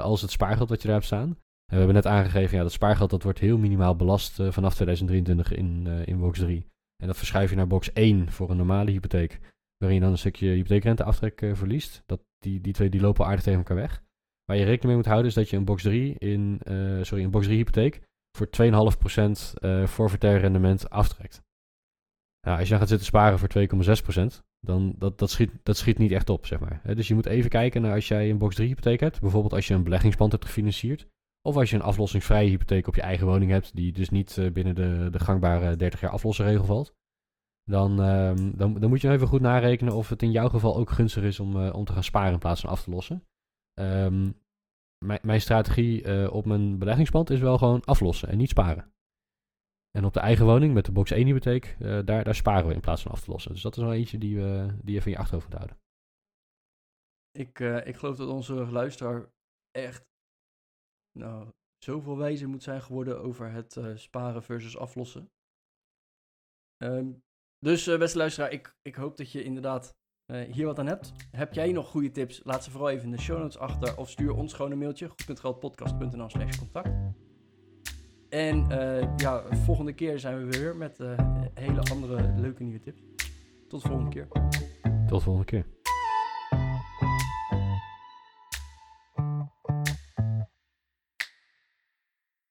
als het spaargeld wat je daar hebt staan. We hebben net aangegeven, ja, dat spaargeld dat wordt heel minimaal belast eh, vanaf 2023 in, eh, in box 3. En dat verschuif je naar box 1 voor een normale hypotheek, waarin je dan een stukje hypotheekrenteaftrek eh, verliest. Dat, die, die twee die lopen aardig tegen elkaar weg. Waar je rekening mee moet houden is dat je een box 3 in, sorry, een box 3 hypotheek voor 2,5% eh forfaitair rendement aftrekt. Nou, als je dan gaat zitten sparen voor 2,6%, dan dat, dat, schiet, dat schiet niet echt op, zeg maar. Dus je moet even kijken naar als jij een box 3 hypotheek hebt, bijvoorbeeld als je een beleggingspand hebt gefinancierd, of als je een aflossingsvrije hypotheek op je eigen woning hebt, die dus niet eh, binnen de, de gangbare 30 jaar aflossenregel valt, dan, ehm, dan, dan moet je even goed narekenen of het in jouw geval ook gunstig is om, eh, om te gaan sparen in plaats van af te lossen. Ehm, mijn, strategie eh, op mijn beleggingspand is wel gewoon aflossen en niet sparen. En op de eigen woning met de box 1 hypotheek, daar, daar sparen we in plaats van af te lossen. Dus dat is wel eentje die, we, die even in je achterhoofd moet houden. Ik, ik geloof dat onze luisteraar echt nou, zoveel wijzer moet zijn geworden over het eh, sparen versus aflossen. Ehm, dus eh, beste luisteraar, ik, ik hoop dat je inderdaad eh, hier wat aan hebt. Heb jij nog goede tips? Laat ze vooral even in de show notes achter of stuur ons gewoon een mailtje. goed.geldpodcast.nl slash contact. En ja, volgende keer zijn we weer met hele andere leuke nieuwe tips. Tot de volgende keer. Tot de volgende keer.